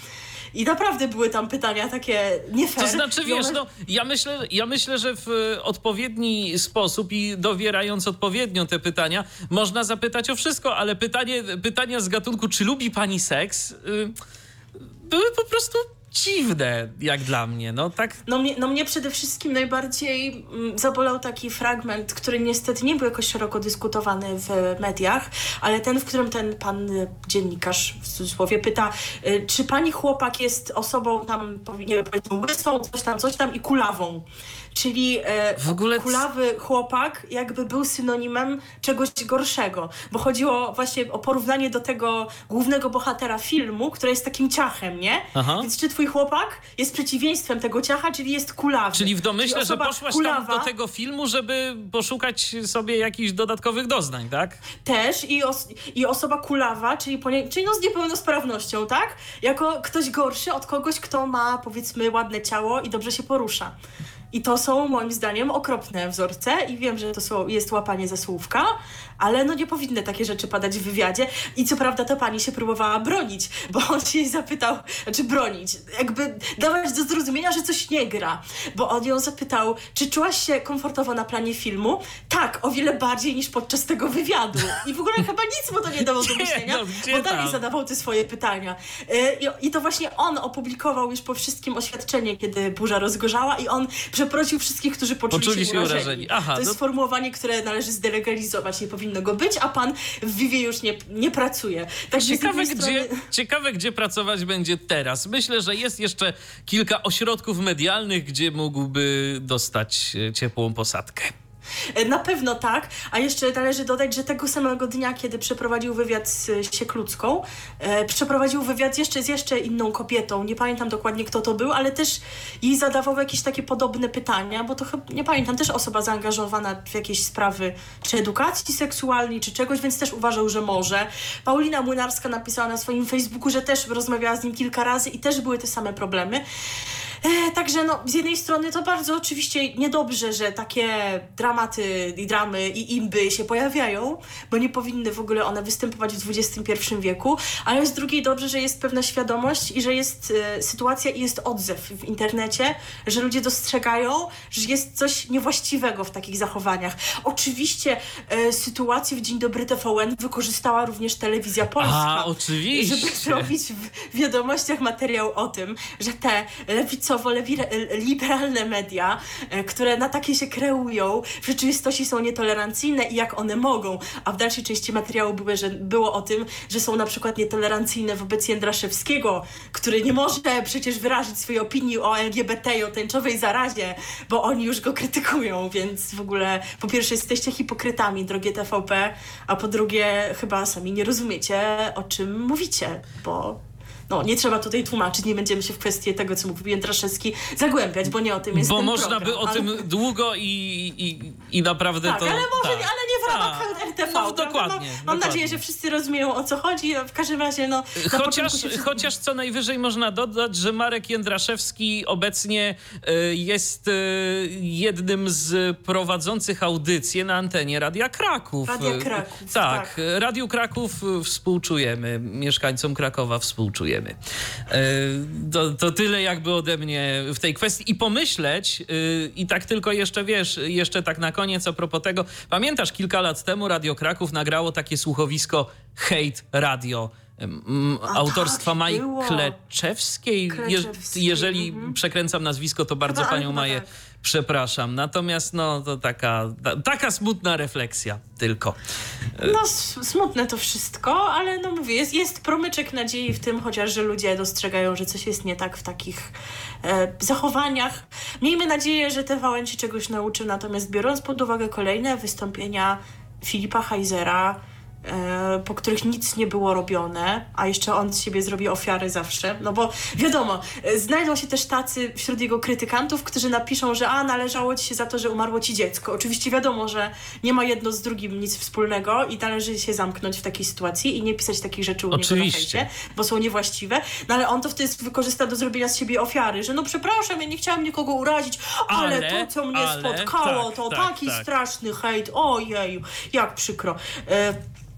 I naprawdę były tam pytania takie nie fair. To znaczy, wiesz, no, ja myślę, ja myślę, że w odpowiedni sposób i dowierając odpowiednio te pytania, można zapytać o wszystko, ale pytanie, pytania z gatunku, czy lubi pani seks, yy, były po prostu dziwne, jak dla mnie. No, tak... no, mnie, no mnie przede wszystkim najbardziej mm, zabolał taki fragment, który niestety nie był jakoś szeroko dyskutowany w mediach, ale ten, w którym ten pan y, dziennikarz w cudzysłowie pyta, y, czy pani chłopak jest osobą tam, nie wiem, powiedzmy łysą, coś tam, coś tam i kulawą. Czyli e, w ogóle kulawy chłopak jakby był synonimem czegoś gorszego, bo chodziło właśnie o porównanie do tego głównego bohatera filmu, który jest takim ciachem, nie? Aha. Więc czy twój chłopak jest przeciwieństwem tego ciacha, czyli jest kulawy. Czyli w domyśle, czyli że poszłaś kulawa, tam do tego filmu, żeby poszukać sobie jakichś dodatkowych doznań, tak? Też i, os i osoba kulawa, czyli, czyli no z niepełnosprawnością, tak? Jako ktoś gorszy od kogoś, kto ma powiedzmy ładne ciało i dobrze się porusza. I to są moim zdaniem okropne wzorce i wiem, że to są, jest łapanie za słówka, ale no nie powinny takie rzeczy padać w wywiadzie. I co prawda to pani się próbowała bronić, bo on się jej zapytał, znaczy bronić, jakby dawać do zrozumienia, że coś nie gra. Bo on ją zapytał, czy czułaś się komfortowo na planie filmu? Tak, o wiele bardziej niż podczas tego wywiadu. I w ogóle chyba nic mu to nie dało do myślenia, no, bo dalej zadawał te swoje pytania. Y, I to właśnie on opublikował już po wszystkim oświadczenie, kiedy burza rozgorzała i on przeprosił wszystkich, którzy poczuli, poczuli się urażeni. urażeni. Aha, to jest no... sformułowanie, które należy zdelegalizować, nie powinno go być, a pan w Vivie już nie, nie pracuje. Także ciekawe, strony... gdzie, ciekawe, gdzie pracować będzie teraz. Myślę, że jest jeszcze kilka ośrodków medialnych, gdzie mógłby dostać e, ciepłą posadkę. E, na pewno tak, a jeszcze należy dodać, że tego samego dnia, kiedy przeprowadził wywiad z Siekludzką, e, przeprowadził wywiad jeszcze z jeszcze inną kobietą, nie pamiętam dokładnie kto to był, ale też jej zadawał jakieś takie podobne pytania, bo to chyba, nie pamiętam, też osoba zaangażowana w jakieś sprawy, czy edukacji seksualnej, czy czegoś, więc też uważał, że może. Paulina Młynarska napisała na swoim Facebooku, że też rozmawiała z nim kilka razy i też były te same problemy. E, także no, z jednej strony to bardzo oczywiście niedobrze, że takie dramaty i dramy i imby się pojawiają, bo nie powinny w ogóle one występować w XXI wieku, ale z drugiej dobrze, że jest pewna świadomość i że jest e, sytuacja i jest odzew w internecie, że ludzie dostrzegają, że jest coś niewłaściwego w takich zachowaniach. Oczywiście e, sytuację w Dzień Dobry TVN wykorzystała również telewizja polska. A, oczywiście. Żeby zrobić w wiadomościach materiał o tym, że te lewicowe lewicowo-liberalne media, e, które na takie się kreują, w rzeczywistości są nietolerancyjne i jak one mogą. A w dalszej części materiału były, że, było o tym, że są na przykład nietolerancyjne wobec Jędraszewskiego, który nie może przecież wyrazić swojej opinii o LGBT i o tęczowej zarazie, bo oni już go krytykują, więc w ogóle po pierwsze jesteście hipokrytami, drogie TVP, a po drugie chyba sami nie rozumiecie, o czym mówicie, bo no, nie trzeba tutaj tłumaczyć, nie będziemy się w kwestię tego, co mówił Jędraszewski, zagłębiać, bo nie o tym jest Bo można program, by o ale... tym długo i, i, i naprawdę tak, to... ale może, tak. ale nie w ramach tak. RTV. No, dokładnie. No, mam dokładnie. nadzieję, że wszyscy rozumieją, o co chodzi. W każdym razie, no... Chociaż, się... chociaż co najwyżej można dodać, że Marek Jędraszewski obecnie y, jest y, jednym z prowadzących audycję na antenie Radia Kraków. Radia Kraków, tak. tak. Radiu Kraków współczujemy. Mieszkańcom Krakowa współczujemy. To, to tyle jakby ode mnie w tej kwestii. I pomyśleć, y, i tak tylko jeszcze wiesz, jeszcze tak na koniec a propos tego, pamiętasz kilka lat temu Radio Kraków nagrało takie słuchowisko Hate Radio A autorstwa tak, Maj było. Kleczewskiej. Kleczewskiej, jeżeli mhm. przekręcam nazwisko, to bardzo Chyba- panią Maję tak. Przepraszam. Natomiast no to taka, ta, taka smutna refleksja tylko. No smutne to wszystko, ale no mówię, jest, jest promyczek nadziei w tym, chociaż, że ludzie dostrzegają, że coś jest nie tak w takich e, zachowaniach. Miejmy nadzieję, że TVN się czegoś nauczy, natomiast biorąc pod uwagę kolejne wystąpienia Filipa Heisera, po których nic nie było robione, a jeszcze on z siebie zrobi ofiary zawsze, no bo wiadomo, e, znajdą się też tacy wśród jego krytykantów, którzy napiszą, że a, należało ci się za to, że umarło ci dziecko. Oczywiście wiadomo, że nie ma jedno z drugim nic wspólnego i należy się zamknąć w takiej sytuacji i nie pisać takich rzeczy u niego Oczywiście. na fejsie, bo są niewłaściwe, no ale on to wtedy wykorzysta do zrobienia z siebie ofiary, że no przepraszam, ja nie chciałam nikogo urazić, ale, Ale, to, co mnie ale, spotkało, tak, to tak, taki tak. straszny hejt, ojeju, jak przykro. E,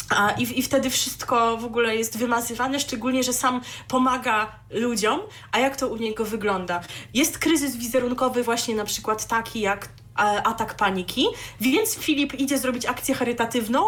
a, i, I wtedy wszystko w ogóle jest wymazywane, szczególnie, że sam pomaga ludziom. A jak to u niego wygląda? Jest kryzys wizerunkowy, właśnie na przykład taki jak e, atak paniki, więc Filip idzie zrobić akcję charytatywną.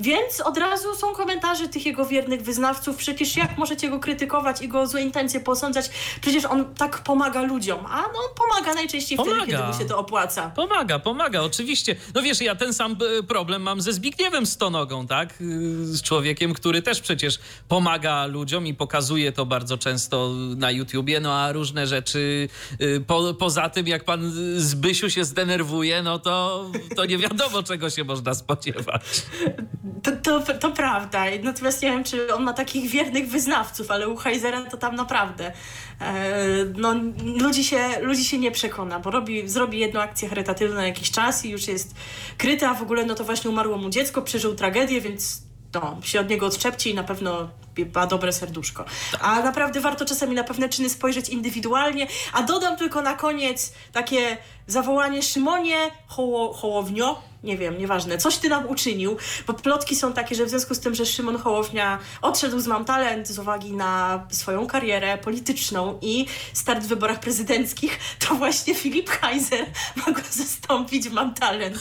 Więc od razu są komentarze tych jego wiernych wyznawców. Przecież jak możecie go krytykować i go o złe intencje posądzać? Przecież on tak pomaga ludziom. A no, pomaga najczęściej wtedy, Pomaga. kiedy mu się to opłaca. Pomaga, pomaga, oczywiście. No wiesz, ja ten sam e, problem mam ze Zbigniewem Stonogą, tak? Y, Z człowiekiem, który też przecież pomaga ludziom i pokazuje to bardzo często na YouTubie, no a różne rzeczy y, po, poza tym, jak pan Zbysiu się zdenerwuje, no to, to nie wiadomo, czego się można spodziewać. To, to, to prawda. Natomiast nie wiem, czy on ma takich wiernych wyznawców, ale u Heizera to tam naprawdę. E, no, ludzi, się, ludzi się nie przekona, bo robi, zrobi jedną akcję charytatywną na jakiś czas i już jest kryty, a w ogóle no to właśnie umarło mu dziecko, przeżył tragedię, więc no, się od niego odczepcie i na pewno ma dobre serduszko. A naprawdę warto czasami na pewne czyny spojrzeć indywidualnie. A dodam tylko na koniec takie zawołanie Szymonie Hoło, Hołownio, nie wiem, nieważne, coś ty nam uczynił, bo plotki są takie, że w związku z tym, że Szymon Hołownia odszedł z Mam Talent z uwagi na swoją karierę polityczną i start w wyborach prezydenckich, to właśnie Filip Heiser ma go zastąpić w Mam Talent.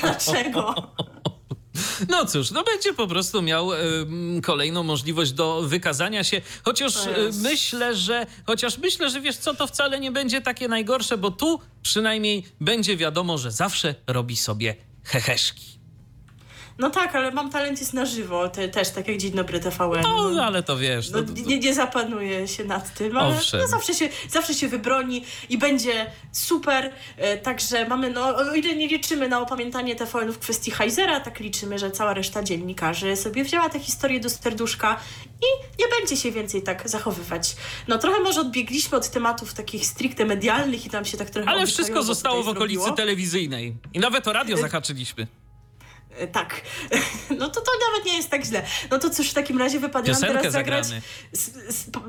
Dlaczego? No cóż, no będzie po prostu miał em, kolejną możliwość do wykazania się, chociaż jest- myślę, że chociaż myślę, że wiesz co, to wcale nie będzie takie najgorsze, bo tu przynajmniej będzie wiadomo, że zawsze robi sobie heheszki. No tak, ale Mam Talent jest na żywo, te, też tak jak Dzień Dobry TVN. No, ale to wiesz, No, no, to, to, nie, nie zapanuje się nad tym, ale Owszem. no, zawsze, się, zawsze się wybroni i będzie super. E, także mamy, no, o ile nie liczymy na opamiętanie TVN w kwestii Heizera, tak liczymy, że cała reszta dziennikarzy sobie wzięła tę historię do serduszka i nie będzie się więcej tak zachowywać. No trochę może odbiegliśmy od tematów takich stricte medialnych i tam się tak trochę ale wszystko zostało w okolicy zrobiło. telewizyjnej. I nawet o radio zahaczyliśmy. E, Tak. No to to nawet nie jest tak źle. No to cóż, w takim razie wypada nam teraz zagrać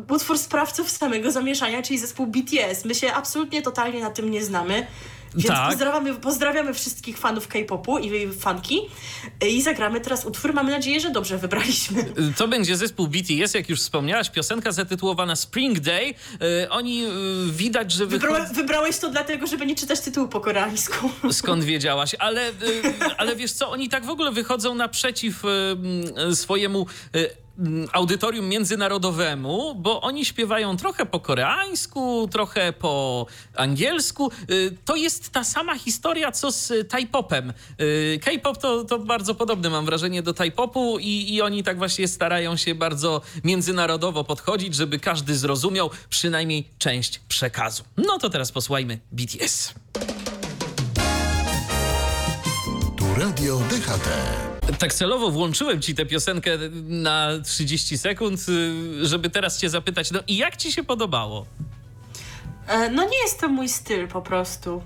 utwór sprawców samego zamieszania, czyli zespół BTS. My się absolutnie totalnie na tym nie znamy. Więc Tak. pozdrawiamy, pozdrawiamy wszystkich fanów K-popu i fanki. I zagramy teraz utwór. Mamy nadzieję, że dobrze wybraliśmy. Y, To będzie zespół BTS, jak już wspomniałaś, piosenka zatytułowana Spring Day. Y, Oni y, widać, że. Wybra- wybrałeś to dlatego, żeby nie czytać tytułu po koreańsku. Skąd wiedziałaś? Ale, ale wiesz co, oni tak w ogóle wychodzą naprzeciw swojemu audytorium międzynarodowemu, bo oni śpiewają trochę po koreańsku, trochę po angielsku. Y, To jest ta sama historia, co z K-popem. Y, K-pop to, to bardzo podobny, mam wrażenie, do K-popu i, i oni tak właśnie starają się bardzo międzynarodowo podchodzić, żeby każdy zrozumiał przynajmniej część przekazu. No to teraz posłuchajmy BTS. Tu Radio DHT. Tak celowo włączyłem ci tę piosenkę na 30 sekund, y, żeby teraz cię zapytać, no i jak ci się podobało? E, No nie jest to mój styl po prostu.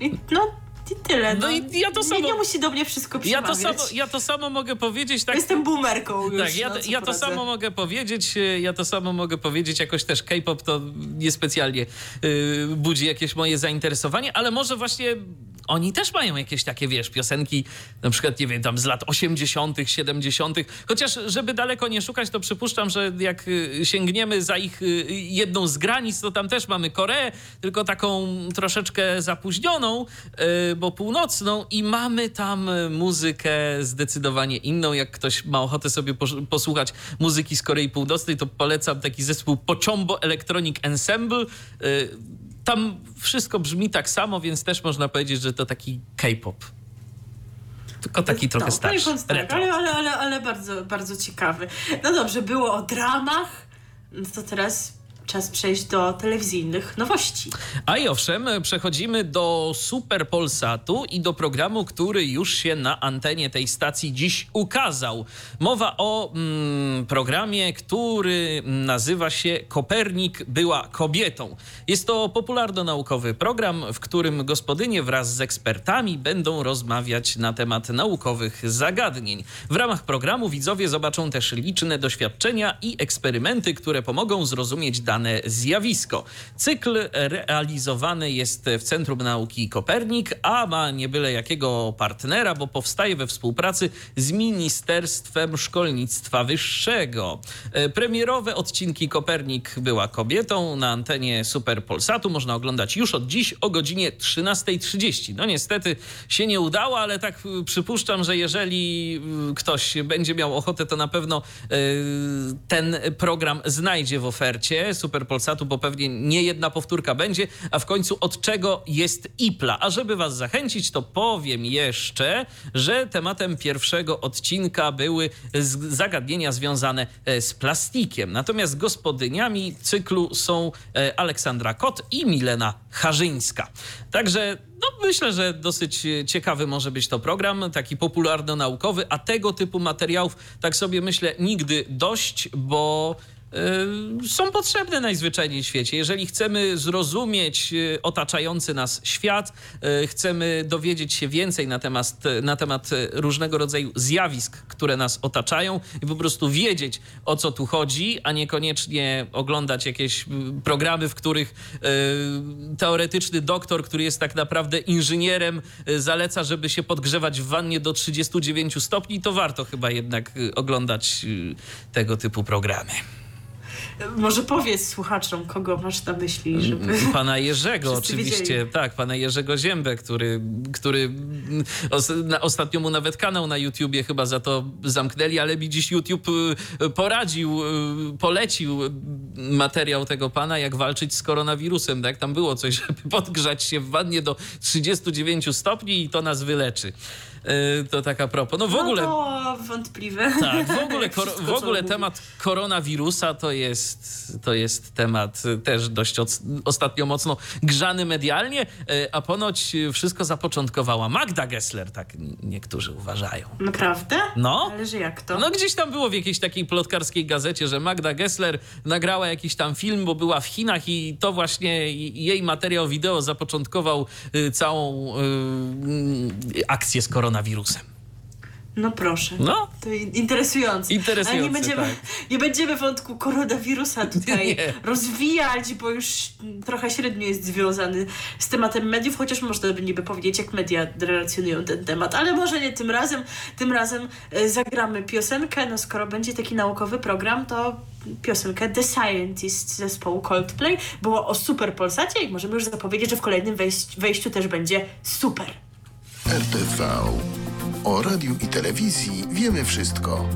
I, no i tyle. No No, i ja to nie, samo- nie musi do mnie wszystko Ja to, przemawiać. samo, ja to samo mogę powiedzieć tak. Jestem boomerką już. Tak, ja, no, ja to samo mogę powiedzieć, y, ja to samo mogę powiedzieć, jakoś też K-pop to niespecjalnie y, budzi jakieś moje zainteresowanie, ale może właśnie oni też mają jakieś takie, wiesz, piosenki, na przykład, nie wiem, tam z lat 80., 70., chociaż, żeby daleko nie szukać, to przypuszczam, że jak y, sięgniemy za ich y, jedną z granic, to tam też mamy Koreę, tylko taką troszeczkę zapóźnioną, y, bo północną i mamy tam muzykę zdecydowanie inną. Jak ktoś ma ochotę sobie posłuchać muzyki z Korei Północnej, to polecam taki zespół Pochombo Electronic Ensemble. Tam wszystko brzmi tak samo, więc też można powiedzieć, że to taki K-pop. Tylko taki trochę starszy. Tak, ale, ale, ale, ale bardzo, bardzo ciekawy. No dobrze, było o dramach, no to teraz czas przejść do telewizyjnych nowości. A i owszem, przechodzimy do Super Polsatu i do programu, który już się na antenie tej stacji dziś ukazał. Mowa o mm, programie, który nazywa się Kopernik była kobietą. Jest to popularno-naukowy program, w którym gospodynie wraz z ekspertami będą rozmawiać na temat naukowych zagadnień. W ramach programu widzowie zobaczą też liczne doświadczenia i eksperymenty, które pomogą zrozumieć dane zjawisko. Cykl realizowany jest w Centrum Nauki Kopernik, a ma nie byle jakiego partnera, bo powstaje we współpracy z Ministerstwem Szkolnictwa Wyższego. E, premierowe odcinki Kopernik była kobietą na antenie Super Polsatu. Można oglądać już od dziś o godzinie 13.30. No niestety się nie udało, ale tak y, przypuszczam, że jeżeli y, ktoś będzie miał ochotę, to na pewno ten program znajdzie w ofercie. Super Polsatu, bo pewnie nie jedna powtórka będzie, a w końcu od czego jest IPLA. A żeby was zachęcić, to powiem jeszcze, że tematem pierwszego odcinka były zagadnienia związane e, z plastikiem. Natomiast gospodyniami cyklu są e, Aleksandra Kot i Milena Harzyńska. Także no, myślę, że dosyć ciekawy może być to program, taki popularno-naukowy, a tego typu materiałów, tak sobie myślę, nigdy dość, bo są potrzebne najzwyczajniej w świecie. Jeżeli chcemy zrozumieć y, otaczający nas świat, y, chcemy dowiedzieć się więcej na temat, na temat różnego rodzaju zjawisk, które nas otaczają i po prostu wiedzieć, o co tu chodzi, a niekoniecznie oglądać jakieś programy, w których teoretyczny doktor, który jest tak naprawdę inżynierem, zaleca, żeby się podgrzewać w wannie do 39 stopni, to warto chyba jednak oglądać tego typu programy. Może powiedz słuchaczom, kogo masz na myśli, żeby... Pana Jerzego oczywiście, wiedzieli. tak, pana Jerzego Ziębę, który, który ostatnio mu nawet kanał na YouTubie chyba za to zamknęli, ale mi dziś YouTube y, poradził, y, polecił materiał tego pana, jak walczyć z koronawirusem, tak? Tam było coś, żeby podgrzać się w wannie do 39 stopni i to nas wyleczy. Y, to taka propos. No w no ogóle. To wątpliwe. Tak, w ogóle, kor, w ogóle temat koronawirusa to jest, to jest temat też dość od, ostatnio mocno grzany medialnie, y, a ponoć wszystko zapoczątkowała Magda Gessler, tak niektórzy uważają. Naprawdę? No. Ale że jak to? No gdzieś tam było w jakiejś takiej plotkarskiej gazecie, że Magda Gessler nagrała jakiś tam film, bo była w Chinach i to właśnie jej materiał wideo zapoczątkował y, całą y, akcję z koronawirusem koronawirusem. No proszę. No. To interesujące. Interesujące, Ale nie będziemy, tak. nie będziemy wątku koronawirusa tutaj nie. rozwijać, bo już trochę średnio jest związany z tematem mediów, chociaż można by niby powiedzieć, jak media relacjonują ten temat. Ale może nie tym razem. Tym razem e, zagramy piosenkę. No skoro będzie taki naukowy program, to piosenkę The Scientist zespołu Coldplay. Było o super Polsacie i możemy już zapowiedzieć, że w kolejnym wejściu też będzie super. RTV. O radiu i telewizji wiemy wszystko.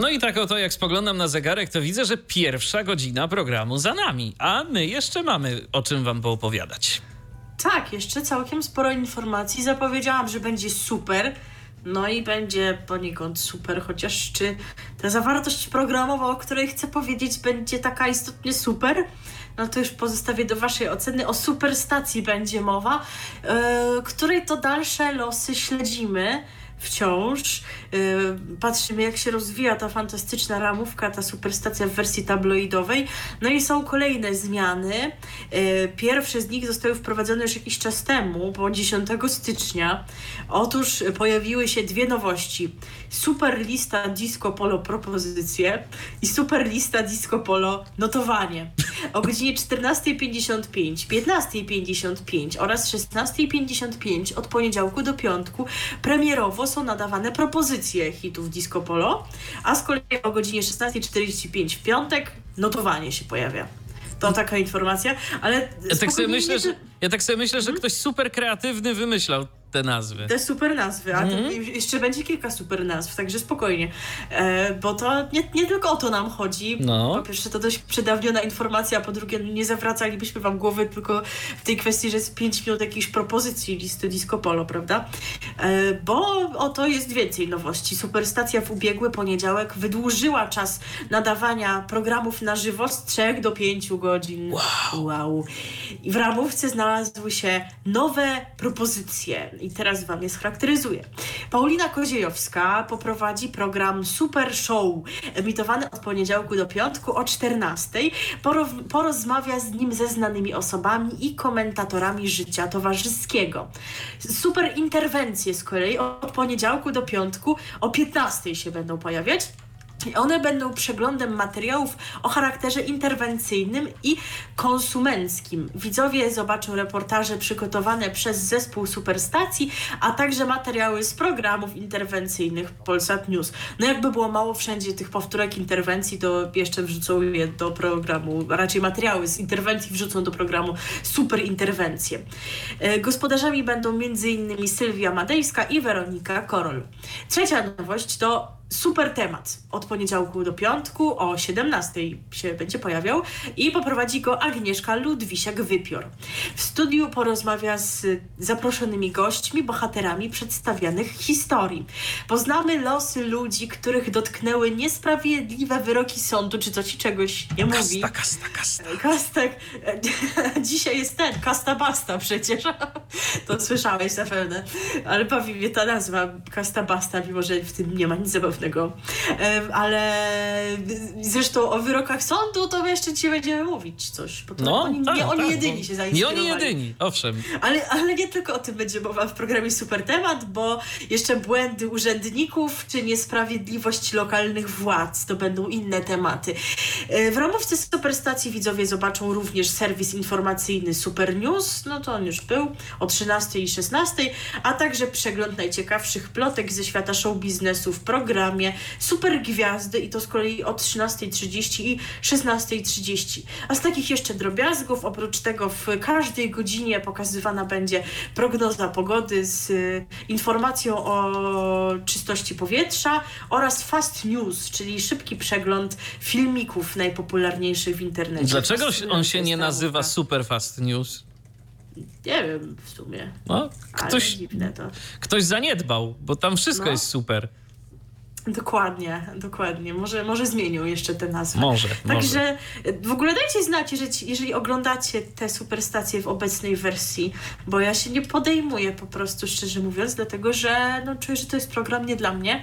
No i tak oto jak spoglądam na zegarek, to widzę, że pierwsza godzina programu za nami, a my jeszcze mamy o czym wam poopowiadać. Tak, jeszcze całkiem sporo informacji. Zapowiedziałam, że będzie super. No i będzie poniekąd super, chociaż czy ta zawartość programowa, o której chcę powiedzieć, będzie taka istotnie super, no to już pozostawię do Waszej oceny. O superstacji będzie mowa, yy, której to dalsze losy śledzimy wciąż. Yy, patrzymy, jak się rozwija ta fantastyczna ramówka, ta superstacja w wersji tabloidowej. No i są kolejne zmiany. Yy, pierwsze z nich zostały wprowadzone już jakiś czas temu, bo 10 stycznia. Otóż pojawiły się dwie nowości. Super lista disco polo propozycje i super lista disco polo notowanie. o godzinie 14.55, 15.55 oraz 16.55 od poniedziałku do piątku premierowo są nadawane propozycje hitów Disco Polo, a z kolei o godzinie 16.45 w piątek notowanie się pojawia. To taka informacja, ale Ja tak sobie myślę, że, ja tak sobie myślę, że ktoś super kreatywny wymyślał te nazwy. Te super nazwy, a Mhm. to jeszcze będzie kilka super nazw, także spokojnie. E, bo to nie, nie tylko o to nam chodzi. No. Po pierwsze, to dość przedawniona informacja, a po drugie, nie zawracalibyśmy wam głowy tylko w tej kwestii, że jest 5 minut jakiejś propozycji listy Disco Polo, prawda? E, bo oto jest więcej nowości. Superstacja w ubiegły poniedziałek wydłużyła czas nadawania programów na żywo z 3 do 5 godzin. Wow. wow. I w ramówce znalazły się nowe propozycje. I teraz wam je scharakteryzuję. Paulina Koziejowska poprowadzi program Super Show, emitowany od poniedziałku do piątku o 14. Porow- porozmawia z nim ze znanymi osobami i komentatorami życia towarzyskiego. Super interwencje z kolei od poniedziałku do piątku o 15 się będą pojawiać. One będą przeglądem materiałów o charakterze interwencyjnym i konsumenckim. Widzowie zobaczą reportaże przygotowane przez zespół Superstacji, a także materiały z programów interwencyjnych Polsat News. No jakby było mało wszędzie tych powtórek interwencji, to jeszcze wrzucą je do programu, raczej materiały z interwencji wrzucą do programu Super Interwencje. E, Gospodarzami będą m.in. Sylwia Madejska i Weronika Korol. Trzecia nowość to super temat. Od poniedziałku do piątku o 17 się będzie pojawiał i poprowadzi go Agnieszka Ludwisiak-Wypior. W studiu porozmawia z zaproszonymi gośćmi, bohaterami przedstawianych historii. Poznamy losy ludzi, których dotknęły niesprawiedliwe wyroki sądu, czy to ci czegoś nie mówi. Kasta, kasta, kasta. Kastek, dzisiaj jest ten, Kasta Basta przecież. To słyszałeś zapewne. Ale bawi mnie ta nazwa, Kasta Basta, mimo że w tym nie ma nic zabawnego. Em, Ale zresztą o wyrokach sądu to jeszcze ci będziemy mówić coś. Bo No, oni, tak, nie oni tak, jedyni się Nie zainspirowali. oni jedyni, owszem. Ale, ale nie tylko o tym będzie mowa w programie Super Temat, bo jeszcze błędy urzędników czy niesprawiedliwość lokalnych władz to będą inne tematy. E, W ramówce Superstacji widzowie zobaczą również serwis informacyjny Super News, no to on już był, o 13 i 16, a także przegląd najciekawszych plotek ze świata show biznesu w programie Super Gwiazdy i to z kolei o 13.30 i 16.30. A z takich jeszcze drobiazgów, oprócz tego w każdej godzinie pokazywana będzie prognoza pogody z y, informacją o czystości powietrza oraz fast news, czyli szybki przegląd filmików najpopularniejszych w internecie. Dlaczego on się nie nazywa. Super Fast News? Nie wiem w sumie. No, ktoś, ktoś zaniedbał, bo tam wszystko No. jest super. Dokładnie, dokładnie. Może, może zmienią jeszcze te nazwy. Może, Także y, w ogóle dajcie znać, jeżeli, jeżeli oglądacie te superstacje w obecnej wersji, bo ja się nie podejmuję po prostu, szczerze mówiąc, dlatego że no, czuję, że to jest program nie dla mnie.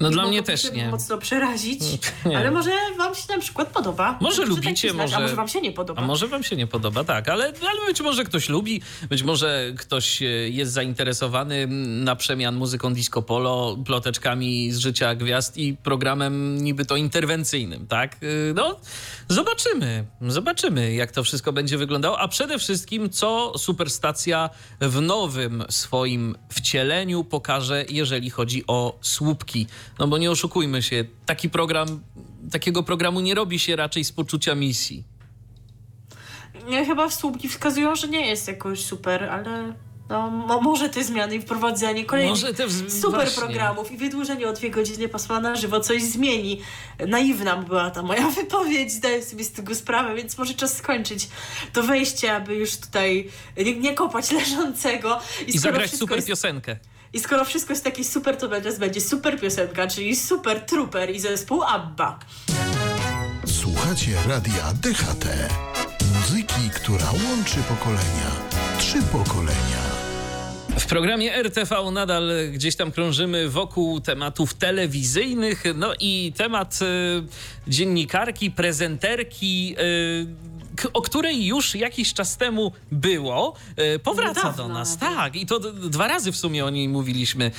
No dla mnie też nie. mocno przerazić, Nie. ale może wam się na przykład podoba. Może lubicie, znać, może- A może wam się nie podoba. A może wam się nie podoba, tak, ale, ale być może ktoś lubi, być może ktoś e, jest zainteresowany na przemian muzyką disco polo, ploteczkami z życia gwiazd i programem niby to interwencyjnym, tak? Y, No, zobaczymy, zobaczymy jak to wszystko będzie wyglądało, a przede wszystkim co Superstacja w nowym swoim wcieleniu pokaże, jeżeli chodzi o słupki. No bo nie oszukujmy się, taki program, takiego programu nie robi się raczej z poczucia misji. Nie, chyba słupki wskazują, że nie jest jakoś super, ale no, mo- może te zmiany i wprowadzenie kolejnych wz- super właśnie. programów i wydłużenie o dwie godziny pasma na żywo coś zmieni. Naiwna była ta moja wypowiedź, zdaję sobie z tego sprawę, więc może czas skończyć to wejście, aby już tutaj nie, nie kopać leżącego. I skoro zagrać super jest, piosenkę. I skoro wszystko jest takie super, to teraz będzie super piosenka, czyli super trooper i zespół ABBA. Słuchacie radia DHT. Muzyki, która łączy pokolenia. Trzy pokolenia. W programie RTV nadal gdzieś tam krążymy wokół tematów telewizyjnych. No i temat y, dziennikarki, prezenterki. Y, o której już jakiś czas temu było, e, powraca Niedawno do nas. nawet. Tak, i to dwa razy w sumie o niej mówiliśmy,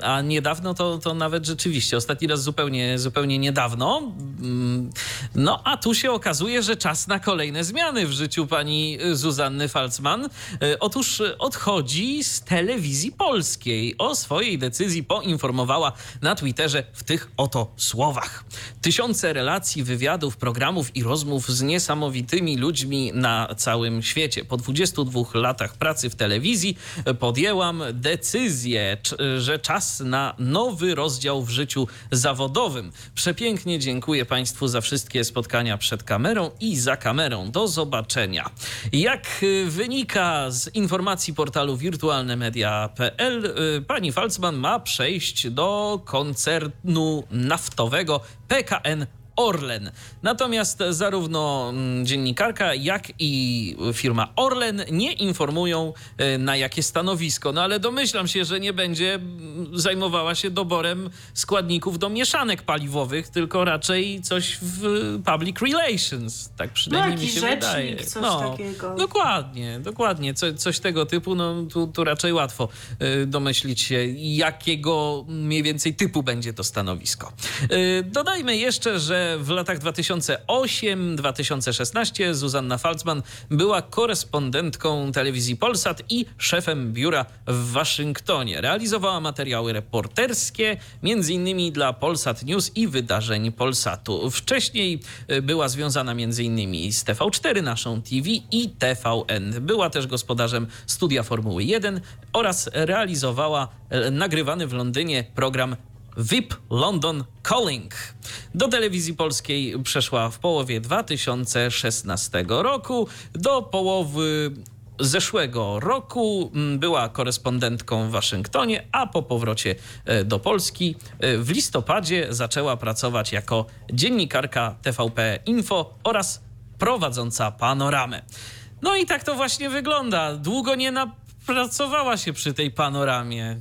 e, a niedawno to, to nawet rzeczywiście, ostatni raz zupełnie, zupełnie niedawno. Mm, No, a tu się okazuje, że czas na kolejne zmiany w życiu pani Zuzanny Falcman. E, Otóż odchodzi z telewizji polskiej. O swojej decyzji poinformowała na Twitterze w tych oto słowach. Tysiące relacji, wywiadów, programów i rozmów z niesamowitymi ludźmi na całym świecie. Po 22 latach pracy w telewizji podjęłam decyzję, że czas na nowy rozdział w życiu zawodowym. Przepięknie dziękuję Państwu za wszystkie spotkania przed kamerą i za kamerą. Do zobaczenia. Jak wynika z informacji portalu wirtualnemedia.pl, y, pani Falcman ma przejść do koncernu naftowego PKN Orlen. Natomiast zarówno mm, dziennikarka, jak i firma Orlen nie informują e, na jakie stanowisko. No ale domyślam się, że nie będzie mm, zajmowała się doborem składników do mieszanek paliwowych, tylko raczej coś w public relations. Tak przynajmniej mi jakiś się rzecznik, wydaje. coś no, takiego. Dokładnie, dokładnie. Co, coś tego typu, no tu, tu raczej łatwo y, domyślić się, jakiego mniej więcej typu będzie to stanowisko. Y, dodajmy jeszcze, że w latach 2008-2016 Zuzanna Falcman była korespondentką telewizji Polsat i szefem biura w Waszyngtonie. Realizowała materiały reporterskie, innymi dla Polsat News i wydarzeń Polsatu. Wcześniej y, była związana innymi z TV4, naszą TV i TVN. Była też gospodarzem studia Formuły 1 oraz realizowała e, nagrywany w Londynie program VIP London Calling. Do telewizji polskiej przeszła w połowie 2016 roku. Do połowy zeszłego roku mm, była korespondentką w Waszyngtonie, a po powrocie e, do Polski e, w listopadzie zaczęła pracować jako dziennikarka TVP Info oraz prowadząca panoramę. No i tak to właśnie wygląda. Długo nie napracowała się przy tej panoramie.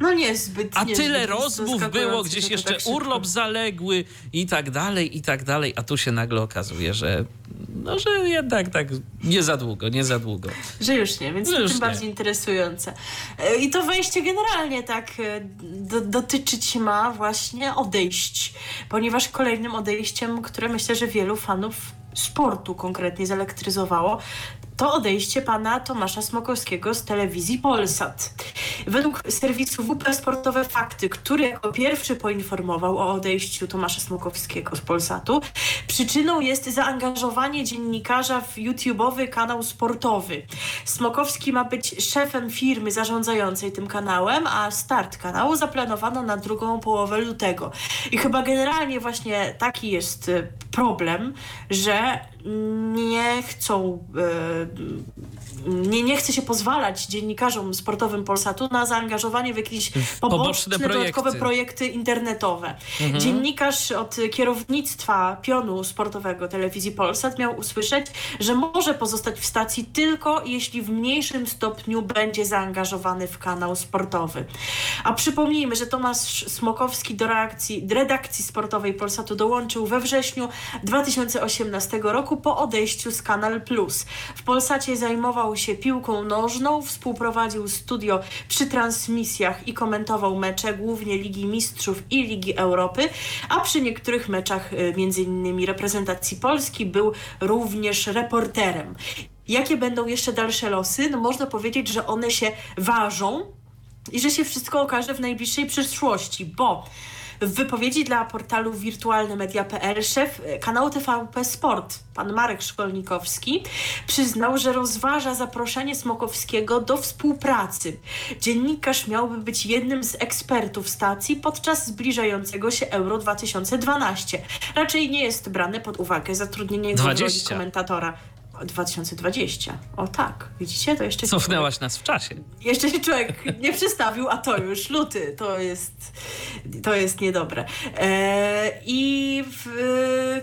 No niezbyt. A niezbyt tyle jest rozmów było, gdzieś jeszcze tak urlop zaległy i tak dalej, i tak dalej, a tu się nagle okazuje, że no, że jednak tak nie za długo, nie za długo. Że już nie, więc już tym nie. bardziej interesujące. E, I to wejście generalnie tak e, do, dotyczyć ma właśnie odejść, ponieważ kolejnym odejściem, które myślę, że wielu fanów sportu konkretnie zelektryzowało, to odejście pana Tomasza Smokowskiego z telewizji Polsat. Według serwisu WP Sportowe Fakty, który jako pierwszy poinformował o odejściu Tomasza Smokowskiego z Polsatu, przyczyną jest zaangażowanie dziennikarza w YouTube'owy kanał sportowy. Smokowski ma być szefem firmy zarządzającej tym kanałem, a start kanału zaplanowano na drugą połowę lutego. I chyba generalnie właśnie taki jest e, problem, że nie chcą, e, nie, nie chce się pozwalać dziennikarzom sportowym Polsatu na zaangażowanie w jakieś poboczne poboczne, dodatkowe projekty. projekty internetowe. Dziennikarz od kierownictwa pionu sportowego telewizji Polsat miał usłyszeć, że może pozostać w stacji tylko jeśli w mniejszym stopniu będzie zaangażowany w kanał sportowy. A przypomnijmy, że Tomasz Smokowski do reakcji, redakcji sportowej Polsatu dołączył we wrześniu 2018 roku po odejściu z Kanal Plus. W Polsacie zajmował się piłką nożną, współprowadził studio przy transmisjach i komentował mecze głównie Ligi Mistrzów i Ligi Europy, a przy niektórych meczach y, między innymi reprezentacji Polski był również reporterem. Jakie będą jeszcze dalsze losy? No można powiedzieć, że one się ważą i że się wszystko okaże w najbliższej przyszłości, bo w wypowiedzi dla portalu wirtualnemedia.pl szef e, kanału TVP Sport, pan Marek Szkolnikowski, przyznał, że rozważa zaproszenie Smokowskiego do współpracy. Dziennikarz miałby być jednym z ekspertów stacji podczas zbliżającego się Euro 2012. Raczej nie jest brane pod uwagę zatrudnienie go w roli 20. komentatora. 2020. O tak, widzicie? To jeszcze... Cofnęłaś nas w czasie. Jeszcze się człowiek nie przystawił, a to już luty. To jest, to jest niedobre. E, I w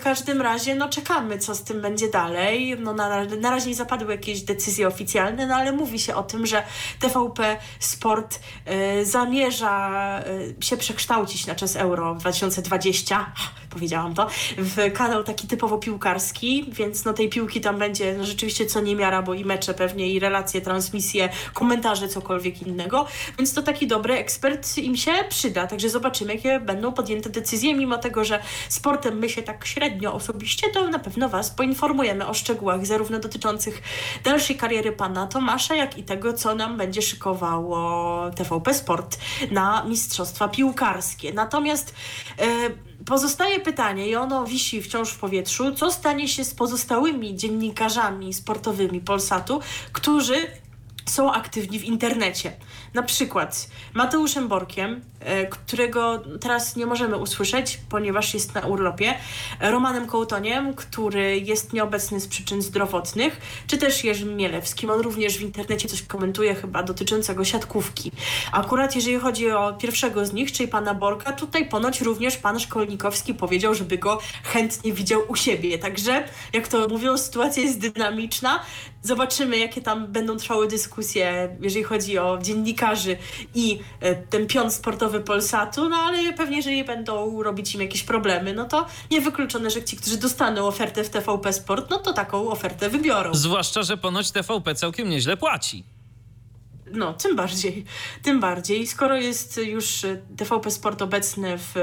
każdym razie, no czekamy, co z tym będzie dalej. No na, na razie nie zapadły jakieś decyzje oficjalne, no ale mówi się o tym, że TVP Sport e, zamierza e, się przekształcić na czas Euro 2020, powiedziałam to, w kanał taki typowo piłkarski, więc no tej piłki tam będzie no, rzeczywiście co niemiara, bo i mecze pewnie, i relacje, transmisje, komentarze, cokolwiek innego, więc to taki dobry ekspert im się przyda, także zobaczymy, jakie będą podjęte decyzje, mimo tego, że sportem my się tak średnio osobiście, to na pewno Was poinformujemy o szczegółach, zarówno dotyczących dalszej kariery Pana Tomasza, jak i tego, co nam będzie szykowało TVP Sport na Mistrzostwa Piłkarskie. Natomiast e, Pozostaje pytanie, i ono wisi wciąż w powietrzu, co stanie się z pozostałymi dziennikarzami sportowymi Polsatu, którzy są aktywni w internecie. Na przykład Mateuszem Borkiem, którego teraz nie możemy usłyszeć, ponieważ jest na urlopie, Romanem Kołtoniem, który jest nieobecny z przyczyn zdrowotnych, czy też Jerzym Mielewskim. On również w internecie coś komentuje chyba dotyczącego siatkówki. Akurat jeżeli chodzi o pierwszego z nich, czyli pana Borka, tutaj ponoć również pan Szkolnikowski powiedział, żeby go chętnie widział u siebie. Także, jak to mówią, sytuacja jest dynamiczna. Zobaczymy, jakie tam będą trwały dyskusje, jeżeli chodzi o dziennikarzy i e, ten pion sportowy Polsatu, no ale pewnie, jeżeli będą robić im jakieś problemy, no to niewykluczone, że ci, którzy dostaną ofertę w TVP Sport, no to taką ofertę wybiorą. Zwłaszcza, że ponoć TVP całkiem nieźle płaci. No, tym bardziej, tym bardziej. Skoro jest już TVP Sport obecny w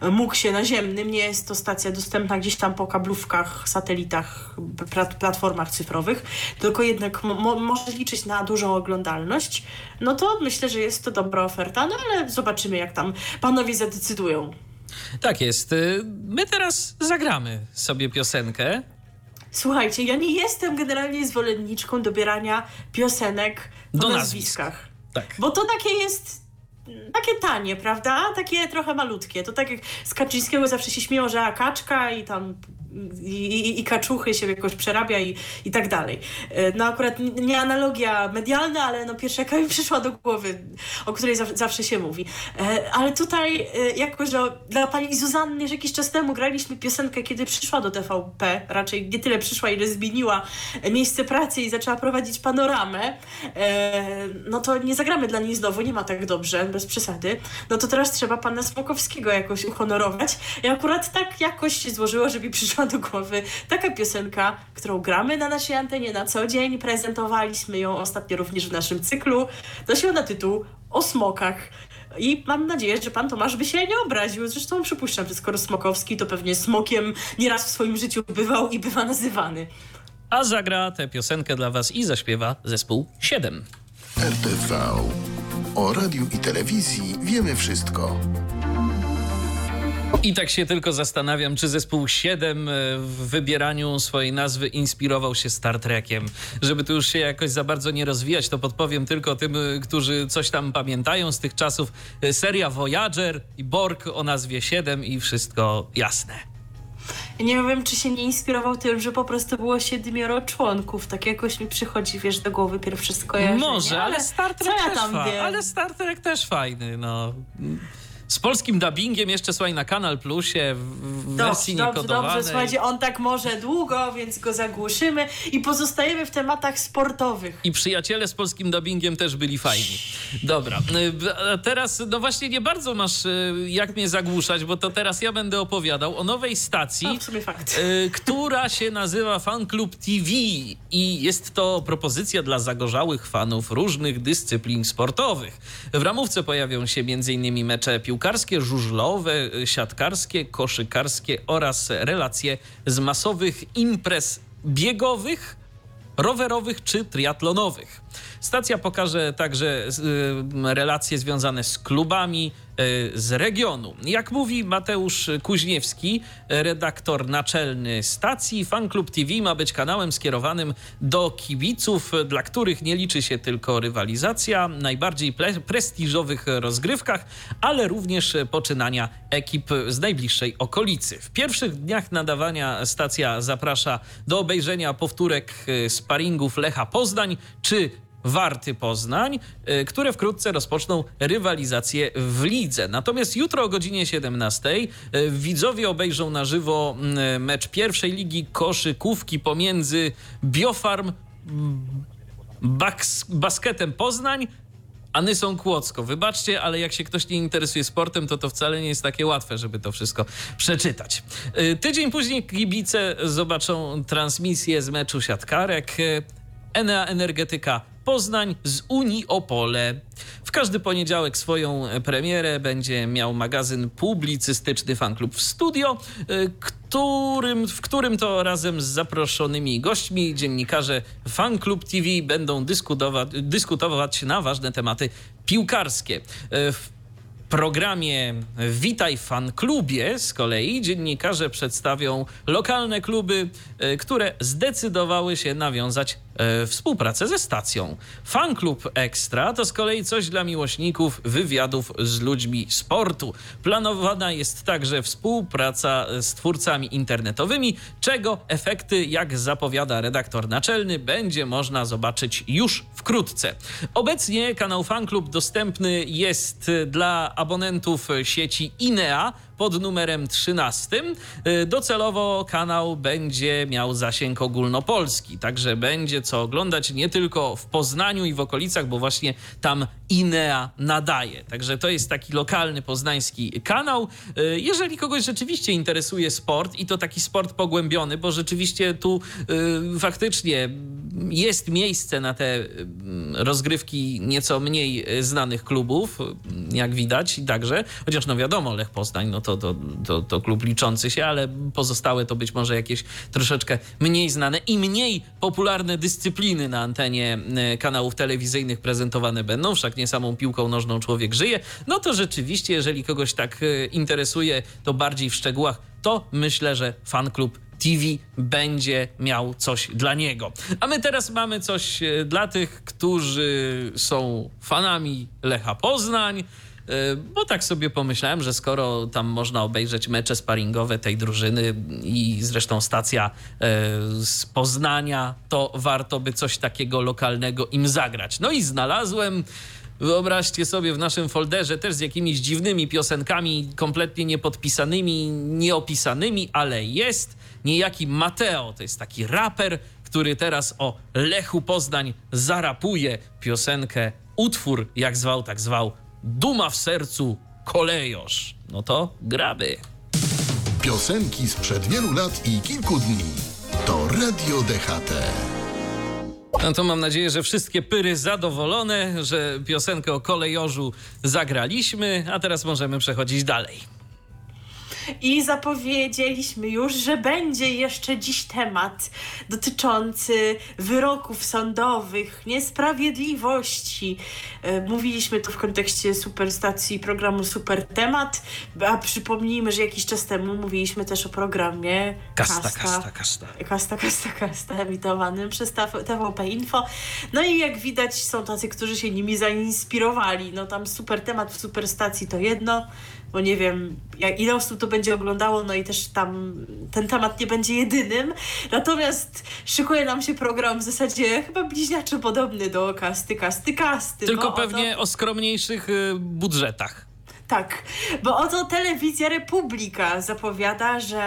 e, MUKSie naziemnym, nie jest to stacja dostępna gdzieś tam po kablówkach, satelitach, platformach cyfrowych, tylko jednak mo może liczyć na dużą oglądalność, no to myślę, że jest to dobra oferta, no ale zobaczymy, jak tam panowie zadecydują. Tak jest. Y, my teraz zagramy sobie piosenkę. Słuchajcie, ja nie jestem generalnie zwolenniczką dobierania piosenek do nazwiskach. Nazwisk. Tak. Bo to takie jest takie tanie, prawda? Takie trochę malutkie. To tak jak z Kaczyńskiego zawsze się śmieją, że akaczka i tam i, i, i kaczuchy się jakoś przerabia i, i tak dalej. E, no akurat nie analogia medialna, ale no pierwsza jaka mi przyszła do głowy, o której zawsze, zawsze się mówi. E, ale tutaj e, jakoś, że dla pani Zuzanny już jakiś czas temu graliśmy piosenkę, kiedy przyszła do TVP, raczej nie tyle przyszła, ile zmieniła miejsce pracy i zaczęła prowadzić panoramę, no to nie zagramy dla niej znowu, nie ma tak dobrze, bez przesady. No to teraz trzeba pana Smokowskiego jakoś uhonorować. I akurat tak jakoś się złożyło, żeby przyszła przyszła do głowy taka piosenka, którą gramy na naszej antenie na co dzień. Prezentowaliśmy ją ostatnio również w naszym cyklu. Nosiła na tytuł O smokach. I mam nadzieję, że pan Tomasz by się nie obraził. Zresztą przypuszczam, że skoro Smokowski, to pewnie smokiem nieraz w swoim życiu bywał i bywa nazywany. A zagra tę piosenkę dla was i zaśpiewa zespół 7. RTV. O radiu i telewizji wiemy wszystko. I tak się tylko zastanawiam, czy zespół 7 e, w wybieraniu swojej nazwy inspirował się Star Trekiem. Żeby tu już się jakoś za bardzo nie rozwijać, to podpowiem tylko tym, e, którzy coś tam pamiętają z tych czasów. E, seria Voyager i Borg o nazwie 7 i wszystko jasne. Nie wiem, czy się nie inspirował tym, że po prostu było siedmioro członków. Tak jakoś mi przychodzi, wiesz, do głowy pierwsze skojarzenie. Może, ale, ale Star Trek ja też fa- Ale Star Trek też fajny, no z polskim dubbingiem jeszcze, słuchaj, na Kanal Plusie w dobrze, wersji. Dobrze, dobrze, słuchajcie, on tak może długo, więc go zagłuszymy i pozostajemy w tematach sportowych. I przyjaciele z polskim dubbingiem też byli fajni. Dobra, y, teraz, no właśnie nie bardzo masz y, jak mnie zagłuszać, bo to teraz ja będę opowiadał o nowej stacji, no, która się nazywa Fan Club TV i jest to propozycja dla zagorzałych fanów różnych dyscyplin sportowych. W ramówce pojawią się m.in. mecze piłkarskie, piłkarskie, żużlowe, siatkarskie, koszykarskie oraz relacje z masowych imprez biegowych, rowerowych czy triatlonowych. Stacja pokaże także y, relacje związane z klubami, z regionu. Jak mówi Mateusz Kuźniewski, redaktor naczelny stacji, Fanklub TV ma być kanałem skierowanym do kibiców, dla których nie liczy się tylko rywalizacja, najbardziej prestiżowych rozgrywkach, ale również poczynania ekip z najbliższej okolicy. W pierwszych dniach nadawania stacja zaprasza do obejrzenia powtórek sparingów Lecha Poznań czy Warty Poznań, y, które wkrótce rozpoczną rywalizację w lidze. Natomiast jutro o godzinie 17 y, widzowie obejrzą na żywo y, mecz pierwszej ligi koszykówki pomiędzy Biofarm Basketem Poznań a Nysą Kłodzko. Wybaczcie, ale jak się ktoś nie interesuje sportem, to to wcale nie jest takie łatwe, żeby to wszystko przeczytać. Tydzień później kibice zobaczą transmisję z meczu siatkarek. Enea Energetyka Poznań z Unii Opole. W każdy poniedziałek swoją premierę będzie miał magazyn publicystyczny Fanklub w Studio, y, którym, w którym to razem z zaproszonymi gośćmi dziennikarze Fanklub TV będą dyskutować, dyskutować na ważne tematy piłkarskie. Y, w programie Witaj Fan Klubie z kolei dziennikarze przedstawią lokalne kluby, które zdecydowały się nawiązać e, współpracę ze stacją. Fan Klub Ekstra to z kolei coś dla miłośników wywiadów z ludźmi sportu. Planowana jest także współpraca z twórcami internetowymi, czego efekty, jak zapowiada redaktor naczelny, będzie można zobaczyć już wkrótce. Obecnie kanał Fan Klub dostępny jest dla abonentów sieci INEA pod numerem 13. Y, docelowo kanał będzie miał zasięg ogólnopolski, także będzie co oglądać nie tylko w Poznaniu i w okolicach, bo właśnie tam INEA nadaje. Także to jest taki lokalny poznański kanał. Y, jeżeli kogoś rzeczywiście interesuje sport i to taki sport pogłębiony, bo rzeczywiście tu y, faktycznie jest miejsce na te rozgrywki nieco mniej znanych klubów, jak widać i także, chociaż no wiadomo, Lech Poznań, no to to, to, to, to klub liczący się, ale pozostałe to być może jakieś troszeczkę mniej znane i mniej popularne dyscypliny na antenie e, kanałów telewizyjnych prezentowane będą, wszak nie samą piłką nożną człowiek żyje, no to rzeczywiście, jeżeli kogoś tak e, interesuje, to bardziej w szczegółach, to myślę, że fan klub TV będzie miał coś dla niego. A my teraz mamy coś e, dla tych, którzy są fanami Lecha Poznań, bo tak sobie pomyślałem, że skoro tam można obejrzeć mecze sparingowe tej drużyny i zresztą stacja e, z Poznania, to warto by coś takiego lokalnego im zagrać. No i znalazłem. Wyobraźcie sobie w naszym folderze też z jakimiś dziwnymi piosenkami, kompletnie niepodpisanymi, nieopisanymi, ale jest niejaki Mateo. To jest taki raper, który teraz o Lechu Poznań zarapuje piosenkę, utwór, jak zwał, tak zwał, Duma w sercu, kolejosz. No to graby. Piosenki sprzed wielu lat i kilku dni. To Radio DHT. No to mam nadzieję, że wszystkie pyry zadowolone, że piosenkę o kolejorzu zagraliśmy, a teraz możemy przechodzić dalej. I zapowiedzieliśmy już, że będzie jeszcze dziś temat dotyczący wyroków sądowych, niesprawiedliwości. E, mówiliśmy to w kontekście superstacji programu Super Temat, a przypomnijmy, że jakiś czas temu mówiliśmy też o programie Kasta, Kasta, Kasta. Kasta, Kasta, Kasta, Kasta emitowanym przez TVP Info. No i jak widać są tacy, którzy się nimi zainspirowali. No tam Super Temat w Superstacji to jedno, bo nie wiem, jak, ile osób to będzie oglądało, no i też tam ten temat nie będzie jedynym. Natomiast szykuje nam się program w zasadzie chyba bliźniaczo podobny do kasty, kasty, kasty. Tylko pewnie o skromniejszych y, budżetach. Tak, bo oto telewizja Republika zapowiada, że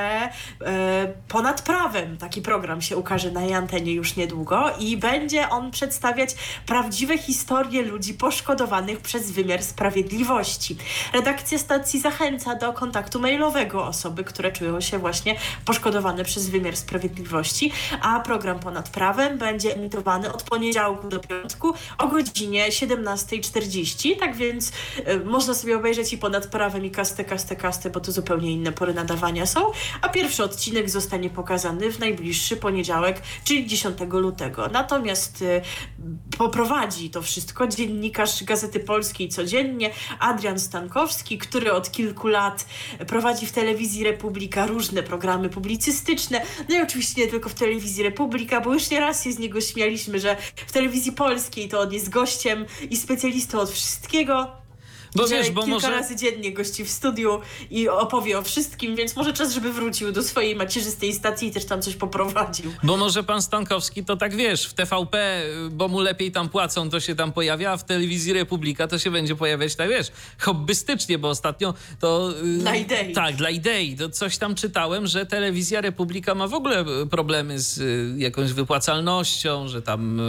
e, ponad prawem taki program się ukaże na jej antenie już niedługo i będzie on przedstawiać prawdziwe historie ludzi poszkodowanych przez wymiar sprawiedliwości. Redakcja stacji zachęca do kontaktu mailowego osoby, które czują się właśnie poszkodowane przez wymiar sprawiedliwości, a program ponad prawem będzie emitowany od poniedziałku do piątku o godzinie 17.40, tak więc e, można sobie obejrzeć leci ponad prawem i kaste, kaste, kaste, bo to zupełnie inne pory nadawania są, a pierwszy odcinek zostanie pokazany w najbliższy poniedziałek, czyli 10 lutego. Natomiast y, poprowadzi to wszystko dziennikarz Gazety Polskiej codziennie, Adrian Stankowski, który od kilku lat prowadzi w telewizji Republika różne programy publicystyczne, no i oczywiście nie tylko w telewizji Republika, bo już nieraz się z niego śmialiśmy, że w telewizji polskiej to on jest gościem i specjalistą od wszystkiego. Bo wiesz, bo kilka może... razy dziennie gości w studiu i opowie o wszystkim, więc może czas, żeby wrócił do swojej macierzystej stacji i też tam coś poprowadził. Bo może pan Stankowski to tak wiesz, w TVP, bo mu lepiej tam płacą, to się tam pojawia, a w telewizji Republika to się będzie pojawiać, tak wiesz, hobbystycznie, bo ostatnio to... y, Dla idei. Tak, dla idei. To coś tam czytałem, że telewizja Republika ma w ogóle y, problemy z y, jakąś wypłacalnością, że tam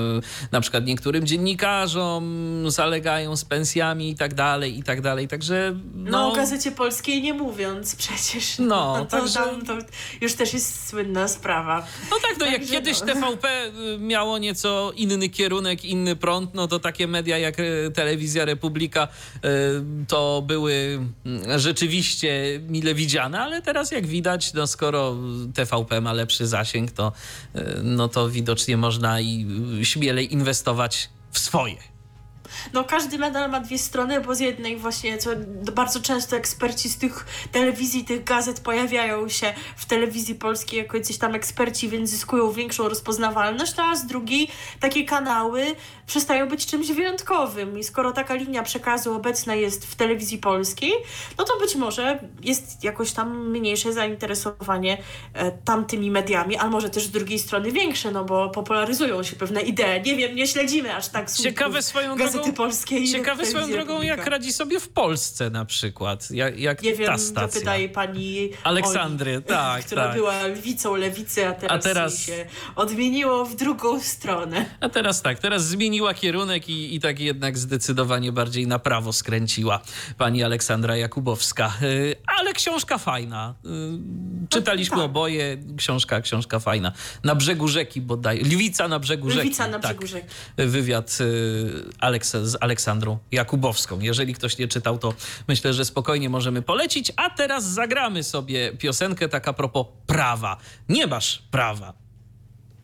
na przykład niektórym dziennikarzom zalegają z pensjami i tak dalej, i tak dalej. Także No, no... o Gazecie Polskiej nie mówiąc przecież. No, to, także- tam, to już też jest słynna sprawa. No tak, no jak Także kiedyś no. TVP y, miało nieco inny kierunek, inny prąd, no to takie media jak y, Telewizja Republika y, to były mm, rzeczywiście mile widziane, ale teraz jak widać, no skoro TVP ma lepszy zasięg, to, no to widocznie można i śmielej inwestować w swoje. No każdy medal ma dwie strony, bo z jednej właśnie, co bardzo często eksperci z tych telewizji, tych gazet pojawiają się w telewizji polskiej jako jacyś tam eksperci, więc zyskują większą rozpoznawalność, no a z drugiej takie kanały przestają być czymś wyjątkowym i skoro taka linia przekazu obecna jest w telewizji polskiej, no to być może jest jakoś tam mniejsze zainteresowanie e, tamtymi mediami, ale może też z drugiej strony większe, no bo popularyzują się pewne idee. Nie wiem, nie śledzimy aż tak Ciekawe swoją Gazety drogą, Polskiej. ciekawe swoją drogą, jak radzi sobie w Polsce na przykład, jak, jak Nie wiem, ta stacja. zapytaj pani Aleksandry, Oli, tak, która tak. była lewicą lewicy, a teraz, A teraz- się odmieniło w drugą stronę. A teraz tak, teraz zmieniła kierunek i, i tak jednak zdecydowanie bardziej na prawo skręciła pani Aleksandra Jakubowska. Y, Ale książka fajna. Y, Czytaliśmy tak. oboje. Książka, książka fajna. Na brzegu rzeki bodaj. Lwica na brzegu rzeki. Lwica na tak. brzegu rzeki. Wywiad y, Aleks- z Aleksandrą Jakubowską. Jeżeli ktoś nie czytał, to myślę, że spokojnie możemy polecić. A teraz zagramy sobie piosenkę tak a propos prawa. Nie masz prawa.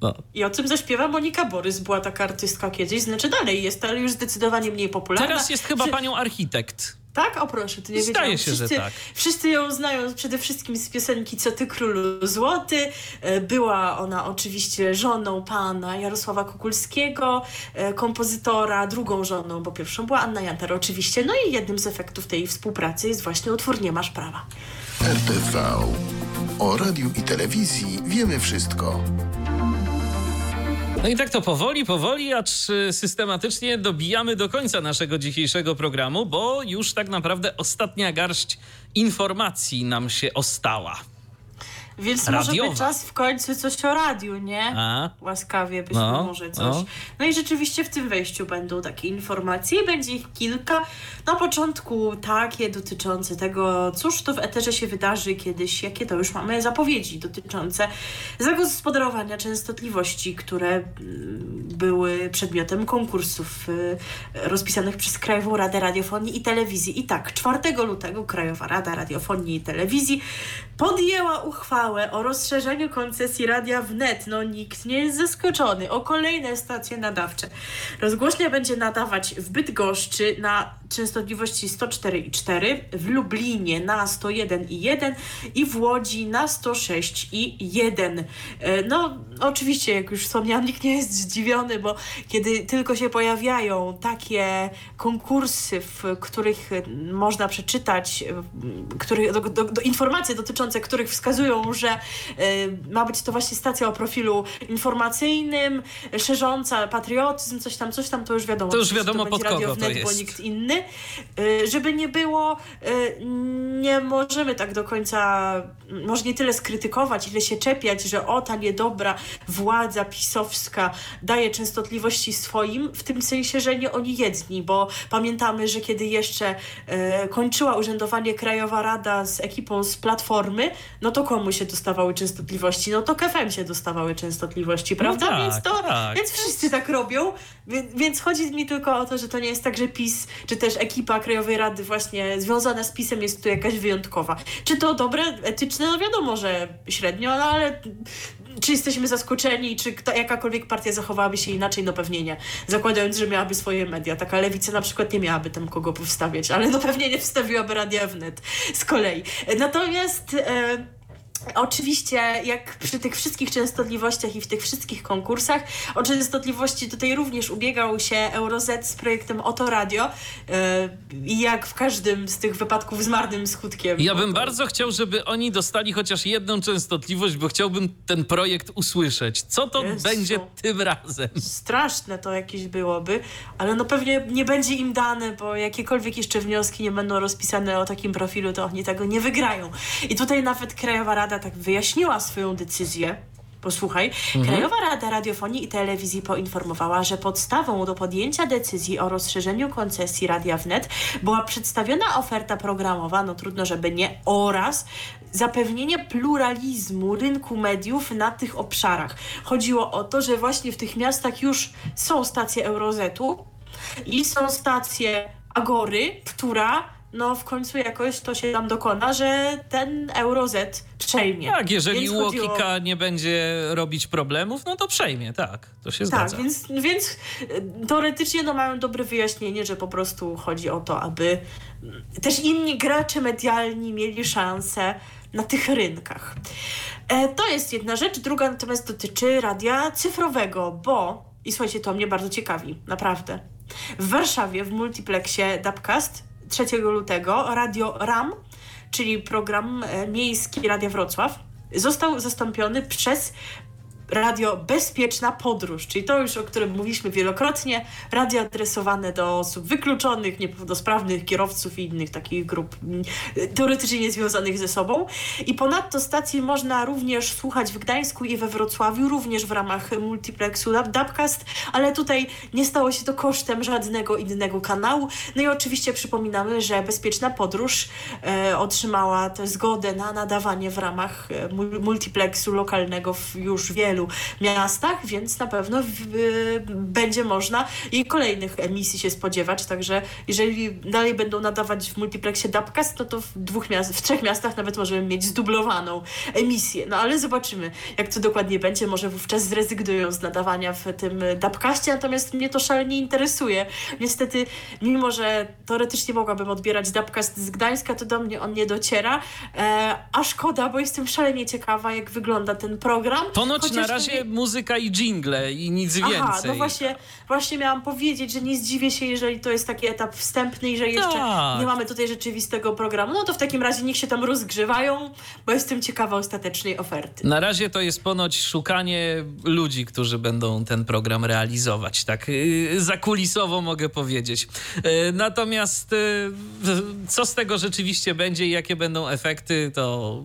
No, I o tym zaśpiewa Monika Borys. Była taka artystka kiedyś, znaczy dalej jest, ale już zdecydowanie mniej popularna. Teraz jest chyba Czy- panią architekt. Tak? O proszę, ty nie Zdaje wiedziałam. się, że wszyscy, tak. Wszyscy ją znają przede wszystkim z piosenki Co ty królu złoty. E, Była ona oczywiście żoną pana Jarosława Kukulskiego, e, kompozytora, drugą żoną, bo pierwszą była Anna Jantar oczywiście. No i jednym z efektów tej współpracy jest właśnie utwór Nie masz prawa. RTV. O radiu i telewizji wiemy wszystko. No i tak to powoli, powoli, acz y, systematycznie dobijamy do końca naszego dzisiejszego programu, bo już tak naprawdę ostatnia garść informacji nam się ostała. Więc Radiowa. może by czas w końcu coś o radiu, nie? A? Łaskawie byśmy No, może coś. no. No. i rzeczywiście w tym wejściu będą takie informacje i będzie ich kilka. Na początku takie dotyczące tego, cóż to w eterze się wydarzy kiedyś, jakie to już mamy zapowiedzi dotyczące zagospodarowania częstotliwości, które mm, były przedmiotem konkursów y, rozpisanych przez Krajową Radę Radiofonii i Telewizji. I tak, 4 lutego Krajowa Rada Radiofonii i Telewizji podjęła uchwałę o rozszerzeniu koncesji radia wnet. No nikt nie jest zaskoczony. O kolejne stacje nadawcze. Rozgłośnia będzie nadawać w Bydgoszczy na częstotliwości 104,4, w Lublinie na 101,1 i w Łodzi na 106,1. E, No, oczywiście, jak już wspomniałam, nikt nie jest zdziwiony, bo kiedy tylko się pojawiają takie konkursy, w których można przeczytać, e, których, do, do, do, informacje dotyczące których wskazują, że e, ma być to właśnie stacja o profilu informacyjnym, szerząca patriotyzm, coś tam, coś tam, to już wiadomo. To już wiadomo, będzie pod kogo to Wnet, bo jest. nikt inny. Y, Żeby nie było, y, nie możemy tak do końca, może nie tyle skrytykować, ile się czepiać, że o ta niedobra władza pisowska daje częstotliwości swoim, w tym sensie, że nie oni jedni, bo pamiętamy, że kiedy jeszcze y, kończyła urzędowanie Krajowa Rada z ekipą z Platformy, no to komu się dostawały częstotliwości? No to KFM się dostawały częstotliwości, prawda? tak, więc to, tak. więc wszyscy tak robią, więc, więc chodzi mi tylko o to, że to nie jest tak, że PiS, czy też też ekipa Krajowej Rady właśnie związana z PiSem jest tu jakaś wyjątkowa. Czy to dobre, etyczne? No wiadomo, że średnio, no ale czy jesteśmy zaskoczeni, czy kto, jakakolwiek partia zachowałaby się inaczej? No pewnie nie. Zakładając, że miałaby swoje media. Taka lewica na przykład nie miałaby tam kogo powstawiać, ale no pewnie nie wstawiłaby Radia Wnet z kolei. Natomiast... E, Oczywiście, jak przy tych wszystkich częstotliwościach i w tych wszystkich konkursach, o częstotliwości tutaj również ubiegał się Euroz z projektem Oto Radio e, i jak w każdym z tych wypadków z marnym skutkiem. Ja bym bardzo chciał, żeby oni dostali chociaż jedną częstotliwość, bo chciałbym ten projekt usłyszeć. Co to Jezu. będzie tym razem? Straszne to jakieś byłoby, ale no pewnie nie będzie im dane, bo jakiekolwiek jeszcze wnioski nie będą rozpisane o takim profilu, to oni tego nie wygrają. I tutaj nawet Krajowa Rada Rada tak wyjaśniła swoją decyzję, Posłuchaj. Mhm. Krajowa Rada Radiofonii i Telewizji poinformowała, że podstawą do podjęcia decyzji o rozszerzeniu koncesji Radia Wnet była przedstawiona oferta programowa, no trudno, żeby nie, oraz zapewnienie pluralizmu rynku mediów na tych obszarach. Chodziło o to, że właśnie w tych miastach już są stacje Eurozetu i są stacje Agory, która no w końcu jakoś to się tam dokona, że ten Euro Z przejmie. Tak, jeżeli Łokika o... nie będzie robić problemów, no to przejmie, tak, to się tak, zgadza. Tak, więc, więc e, teoretycznie no mają dobre wyjaśnienie, że po prostu chodzi o to, aby też inni gracze medialni mieli szansę na tych rynkach. E, to jest jedna rzecz. Druga natomiast dotyczy radia cyfrowego, bo, i słuchajcie, to mnie bardzo ciekawi, naprawdę. W Warszawie w multiplexie Dubcast 3 lutego Radio RAM, czyli program e, miejski Radia Wrocław, został zastąpiony przez radio Bezpieczna Podróż, czyli to już, o którym mówiliśmy wielokrotnie, radio adresowane do osób wykluczonych, niepełnosprawnych, kierowców i innych takich grup mm, teoretycznie niezwiązanych ze sobą. I ponadto stacji można również słuchać w Gdańsku i we Wrocławiu, również w ramach multiplexu Dubcast, ale tutaj nie stało się to kosztem żadnego innego kanału. No i oczywiście przypominamy, że Bezpieczna Podróż e, otrzymała tę zgodę na nadawanie w ramach e, multiplexu lokalnego w już wielu wielu miastach, więc na pewno w, y, będzie można i kolejnych emisji się spodziewać. Także jeżeli dalej będą nadawać w multiplexie Dubcast, no to w dwóch miast, w trzech miastach nawet możemy mieć zdublowaną emisję. No ale zobaczymy, jak to dokładnie będzie. Może wówczas zrezygnują z nadawania w tym Dubcastie, natomiast mnie to szalenie interesuje. Niestety, mimo że teoretycznie mogłabym odbierać Dubcast z Gdańska, to do mnie on nie dociera. E, a szkoda, bo jestem szalenie ciekawa, jak wygląda ten program. Ponoć na razie muzyka i jingle i nic Aha, więcej. no właśnie, właśnie miałam powiedzieć, że nie zdziwię się, jeżeli to jest taki etap wstępny i że jeszcze tak. nie mamy tutaj rzeczywistego programu. No to w takim razie niech się tam rozgrzewają, bo jestem ciekawa ostatecznej oferty. Na razie to jest ponoć szukanie ludzi, którzy będą ten program realizować. Tak y, zakulisowo mogę powiedzieć. Y, natomiast y, co z tego rzeczywiście będzie i jakie będą efekty, to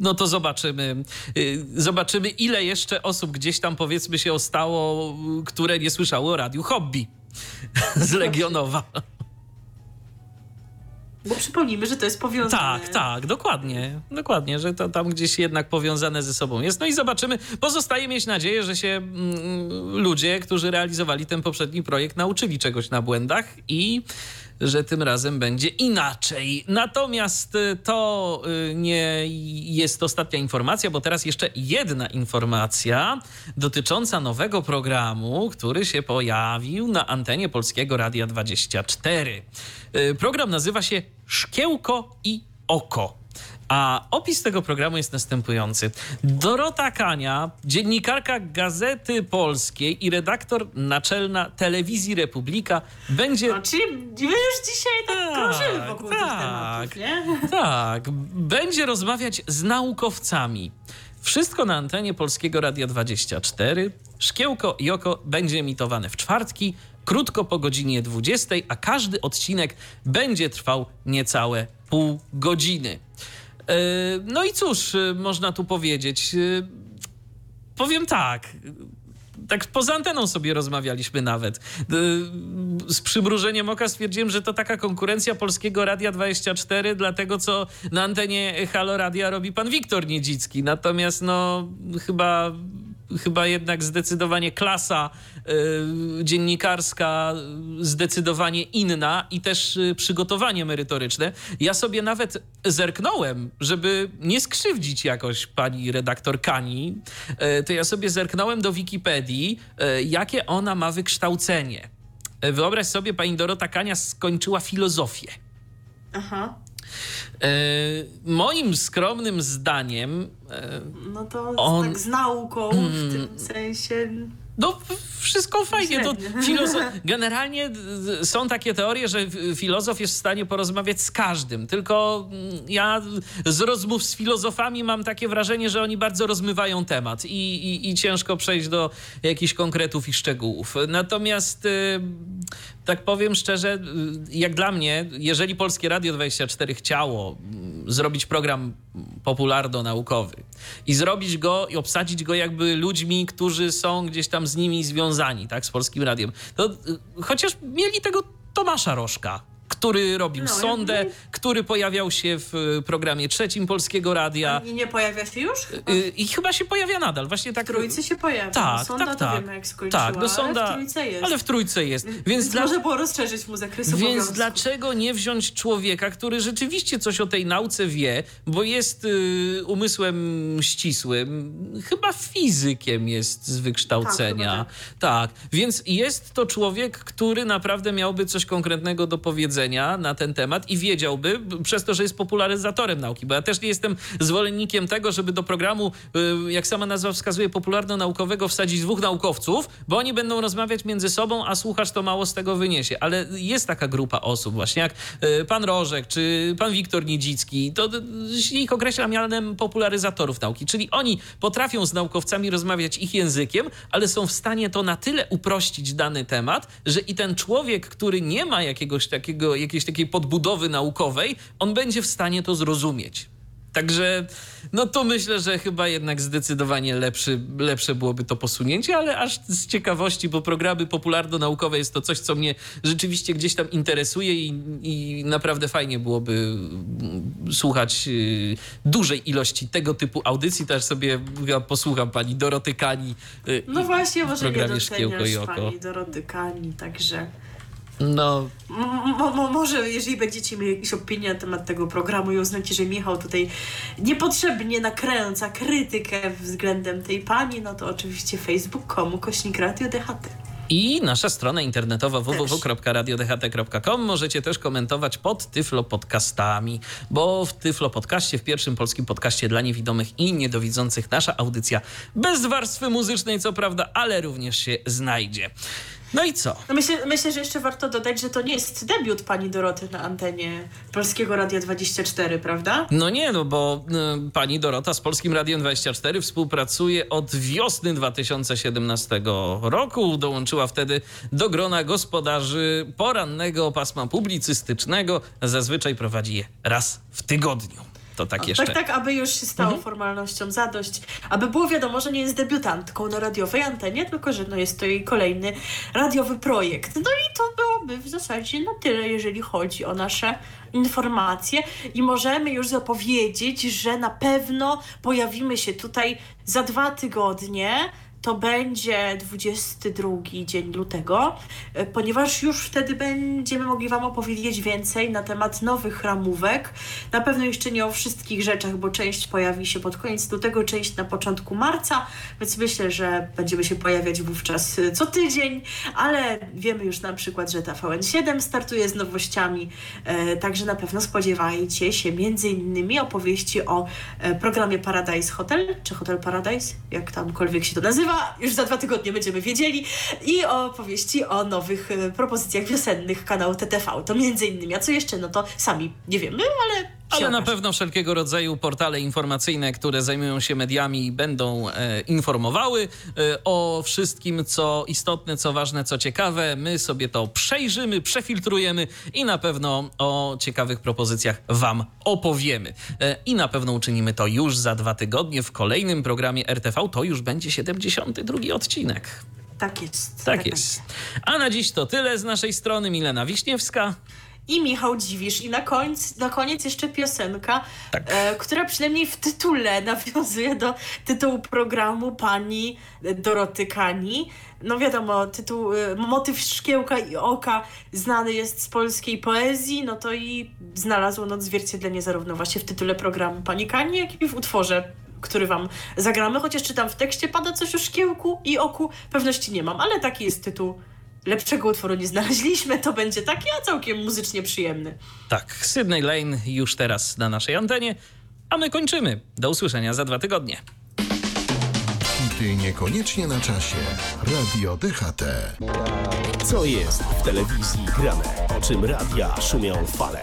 no to zobaczymy. Y, zobaczymy, ile jeszcze osób gdzieś tam powiedzmy się ostało, które nie słyszało o radiu hobby z Legionowa. Bo przypomnijmy, że to jest powiązane. Tak, tak, dokładnie. Dokładnie, że to tam gdzieś jednak powiązane ze sobą jest. No i zobaczymy. Pozostaje mieć nadzieję, że się mm, ludzie, którzy realizowali ten poprzedni projekt, nauczyli czegoś na błędach i że tym razem będzie inaczej. Natomiast y, to y, nie jest ostatnia informacja, bo teraz jeszcze jedna informacja dotycząca nowego programu, który się pojawił na antenie Polskiego Radia 24. Y, program nazywa się Szkiełko i Oko. A opis tego programu jest następujący. Dorota Kania, dziennikarka Gazety Polskiej i redaktor naczelna Telewizji Republika będzie... No, czyli my już dzisiaj tak, tak krążymy wokół tak, tych tematów, nie? Tak. Będzie rozmawiać z naukowcami. Wszystko na antenie Polskiego Radia 24. Szkiełko i oko będzie emitowane w czwartki, krótko po godzinie 20, a każdy odcinek będzie trwał niecałe pół godziny. E, no i cóż, e, można tu powiedzieć. E, powiem tak. Tak poza anteną sobie rozmawialiśmy nawet. Z przymrużeniem oka stwierdziłem, że to taka konkurencja Polskiego Radia 24 dla tego, co na antenie Halo Radia robi pan Wiktor Niedzicki. Natomiast no chyba chyba jednak zdecydowanie klasa y, dziennikarska zdecydowanie inna i też y, przygotowanie merytoryczne. Ja sobie nawet zerknąłem, żeby nie skrzywdzić jakoś pani redaktor Kani, y, to ja sobie zerknąłem do Wikipedii, jakie ona ma wykształcenie. Wyobraź sobie, pani Dorota Kania skończyła filozofię. Aha. E, moim skromnym zdaniem, e, No to On- Mm. tak z nauką w tym sensie. no wszystko fajnie. To filozof... Generalnie są takie teorie, że filozof jest w stanie porozmawiać z każdym. Tylko mm, ja z rozmów z filozofami mam takie wrażenie, że oni bardzo rozmywają temat i, i, i ciężko przejść do jakichś konkretów i szczegółów. Natomiast y, tak powiem szczerze, y, jak dla mnie, jeżeli Polskie Radio 24 chciało mm, zrobić program popularno-naukowy i zrobić go i obsadzić go jakby ludźmi, którzy są gdzieś tam z nimi związani, tak, z Polskim Radiem, to y, chociaż mieli tego Tomasza Rożka, który robił No, sondę, jakby- który pojawiał się w y, programie trzecim Polskiego Radia I nie pojawia się już? Chyba y, i chyba się pojawia nadal. Właśnie tak w trójce się pojawia. tak, Sonda tak, to tak. wiemy jak skończyła, tak, no sonda, ale w trójce jest. ale w trójce jest. Więc, Więc dla, można było rozszerzyć mu zakres więc dlaczego nie wziąć człowieka, który rzeczywiście coś o tej nauce wie, bo jest y, umysłem ścisłym, chyba fizykiem jest z wykształcenia. Tak, tak, więc jest to człowiek, który naprawdę miałby coś konkretnego do powiedzenia na ten temat i wiedziałby, przez to, że jest popularyzatorem nauki, bo ja też nie jestem zwolennikiem tego, żeby do programu, y, jak sama nazwa wskazuje, popularno-naukowego wsadzić dwóch naukowców, bo oni będą rozmawiać między sobą, a słuchacz to mało z tego wyniesie. Ale jest taka grupa osób, właśnie jak y, pan Rożek czy pan Wiktor Niedzicki, to ich określa mianem popularyzatorów nauki, czyli oni potrafią z naukowcami rozmawiać ich językiem, ale są w stanie to na tyle uprościć dany temat, że i ten człowiek, który nie ma jakiegoś takiego, jakiejś takiej podbudowy naukowej, on będzie w stanie to zrozumieć. Także, no to myślę, że chyba jednak zdecydowanie lepszy, lepsze byłoby to posunięcie, ale aż z ciekawości, bo programy popularno-naukowe jest to coś, co mnie rzeczywiście gdzieś tam interesuje i, i naprawdę fajnie byłoby mm, słuchać y, dużej ilości tego typu audycji. Też sobie ja posłucham pani Doroty Kani. y, No właśnie, może nie doceniasz pani Doroty Kani, także... No, M- mo- mo- może jeżeli będziecie mieli jakieś opinie na temat tego programu i uznacie, że Michał tutaj niepotrzebnie nakręca krytykę względem tej pani, no to oczywiście facebook.com kośnik radio DHT. I nasza strona internetowa www.radiodht.com możecie też komentować pod Tyflo Podcastami, bo w Tyflo Podcaście, w pierwszym polskim podcaście dla niewidomych i niedowidzących, nasza audycja bez warstwy muzycznej, co prawda, ale również się znajdzie. No i co? No myślę, myślę, że jeszcze warto dodać, że to nie jest debiut pani Doroty na antenie Polskiego Radia 24, prawda? No nie, no bo y, pani Dorota z Polskim Radiem 24 współpracuje od wiosny 2017 roku. Dołączyła wtedy do grona gospodarzy porannego pasma publicystycznego. Zazwyczaj prowadzi je raz w tygodniu. To tak jeszcze. Tak, tak, aby już się stało Mhm. formalnością zadość. Aby było wiadomo, że nie jest debiutantką na radiowej antenie, tylko że no jest to jej kolejny radiowy projekt. No i to byłoby w zasadzie na tyle, jeżeli chodzi o nasze informacje. I możemy już zapowiedzieć, że na pewno pojawimy się tutaj za dwa tygodnie. To będzie 22 dzień lutego, e, ponieważ już wtedy będziemy mogli Wam opowiedzieć więcej na temat nowych ramówek. Na pewno jeszcze nie o wszystkich rzeczach, bo część pojawi się pod koniec lutego, część na początku marca, więc myślę, że będziemy się pojawiać wówczas e, co tydzień, ale wiemy już na przykład, że TVN7 startuje z nowościami, e, także na pewno spodziewajcie się między innymi opowieści o programie Paradise Hotel, czy Hotel Paradise, jak tamkolwiek się to nazywa, już za dwa tygodnie będziemy wiedzieli, i opowieści o nowych e, propozycjach wiosennych kanału TTV. To między innymi, a co jeszcze, no to sami nie wiemy, ale Ale na pewno wszelkiego rodzaju portale informacyjne, które zajmują się mediami, będą e, informowały e, o wszystkim, co istotne, co ważne, co ciekawe. My sobie to przejrzymy, przefiltrujemy i na pewno o ciekawych propozycjach Wam opowiemy. E, I na pewno uczynimy to już za dwa tygodnie w kolejnym programie RTV. To już będzie 72 odcinek. Tak jest. Tak jest. A na dziś to tyle z naszej strony. Milena Wiśniewska. I Michał Dziwisz. I na, końc, na koniec jeszcze piosenka, Tak. e, która przynajmniej w tytule nawiązuje do tytułu programu pani Doroty Kani. No wiadomo, tytuł, e, motyw szkiełka i oka znany jest z polskiej poezji, no to i znalazł on odzwierciedlenie zarówno właśnie w tytule programu pani Kani, jak i w utworze który wam zagramy, chociaż czytam w tekście, pada coś o szkiełku i oku, pewności nie mam, ale taki jest tytuł. Lepszego utworu nie znaleźliśmy, to będzie taki, a całkiem muzycznie przyjemny. Tak, Sydney Lane już teraz na naszej antenie, a my kończymy. Do usłyszenia za dwa tygodnie. Hity niekoniecznie na czasie. Radio DHT. Co jest w telewizji grane? O czym radia szumią fale?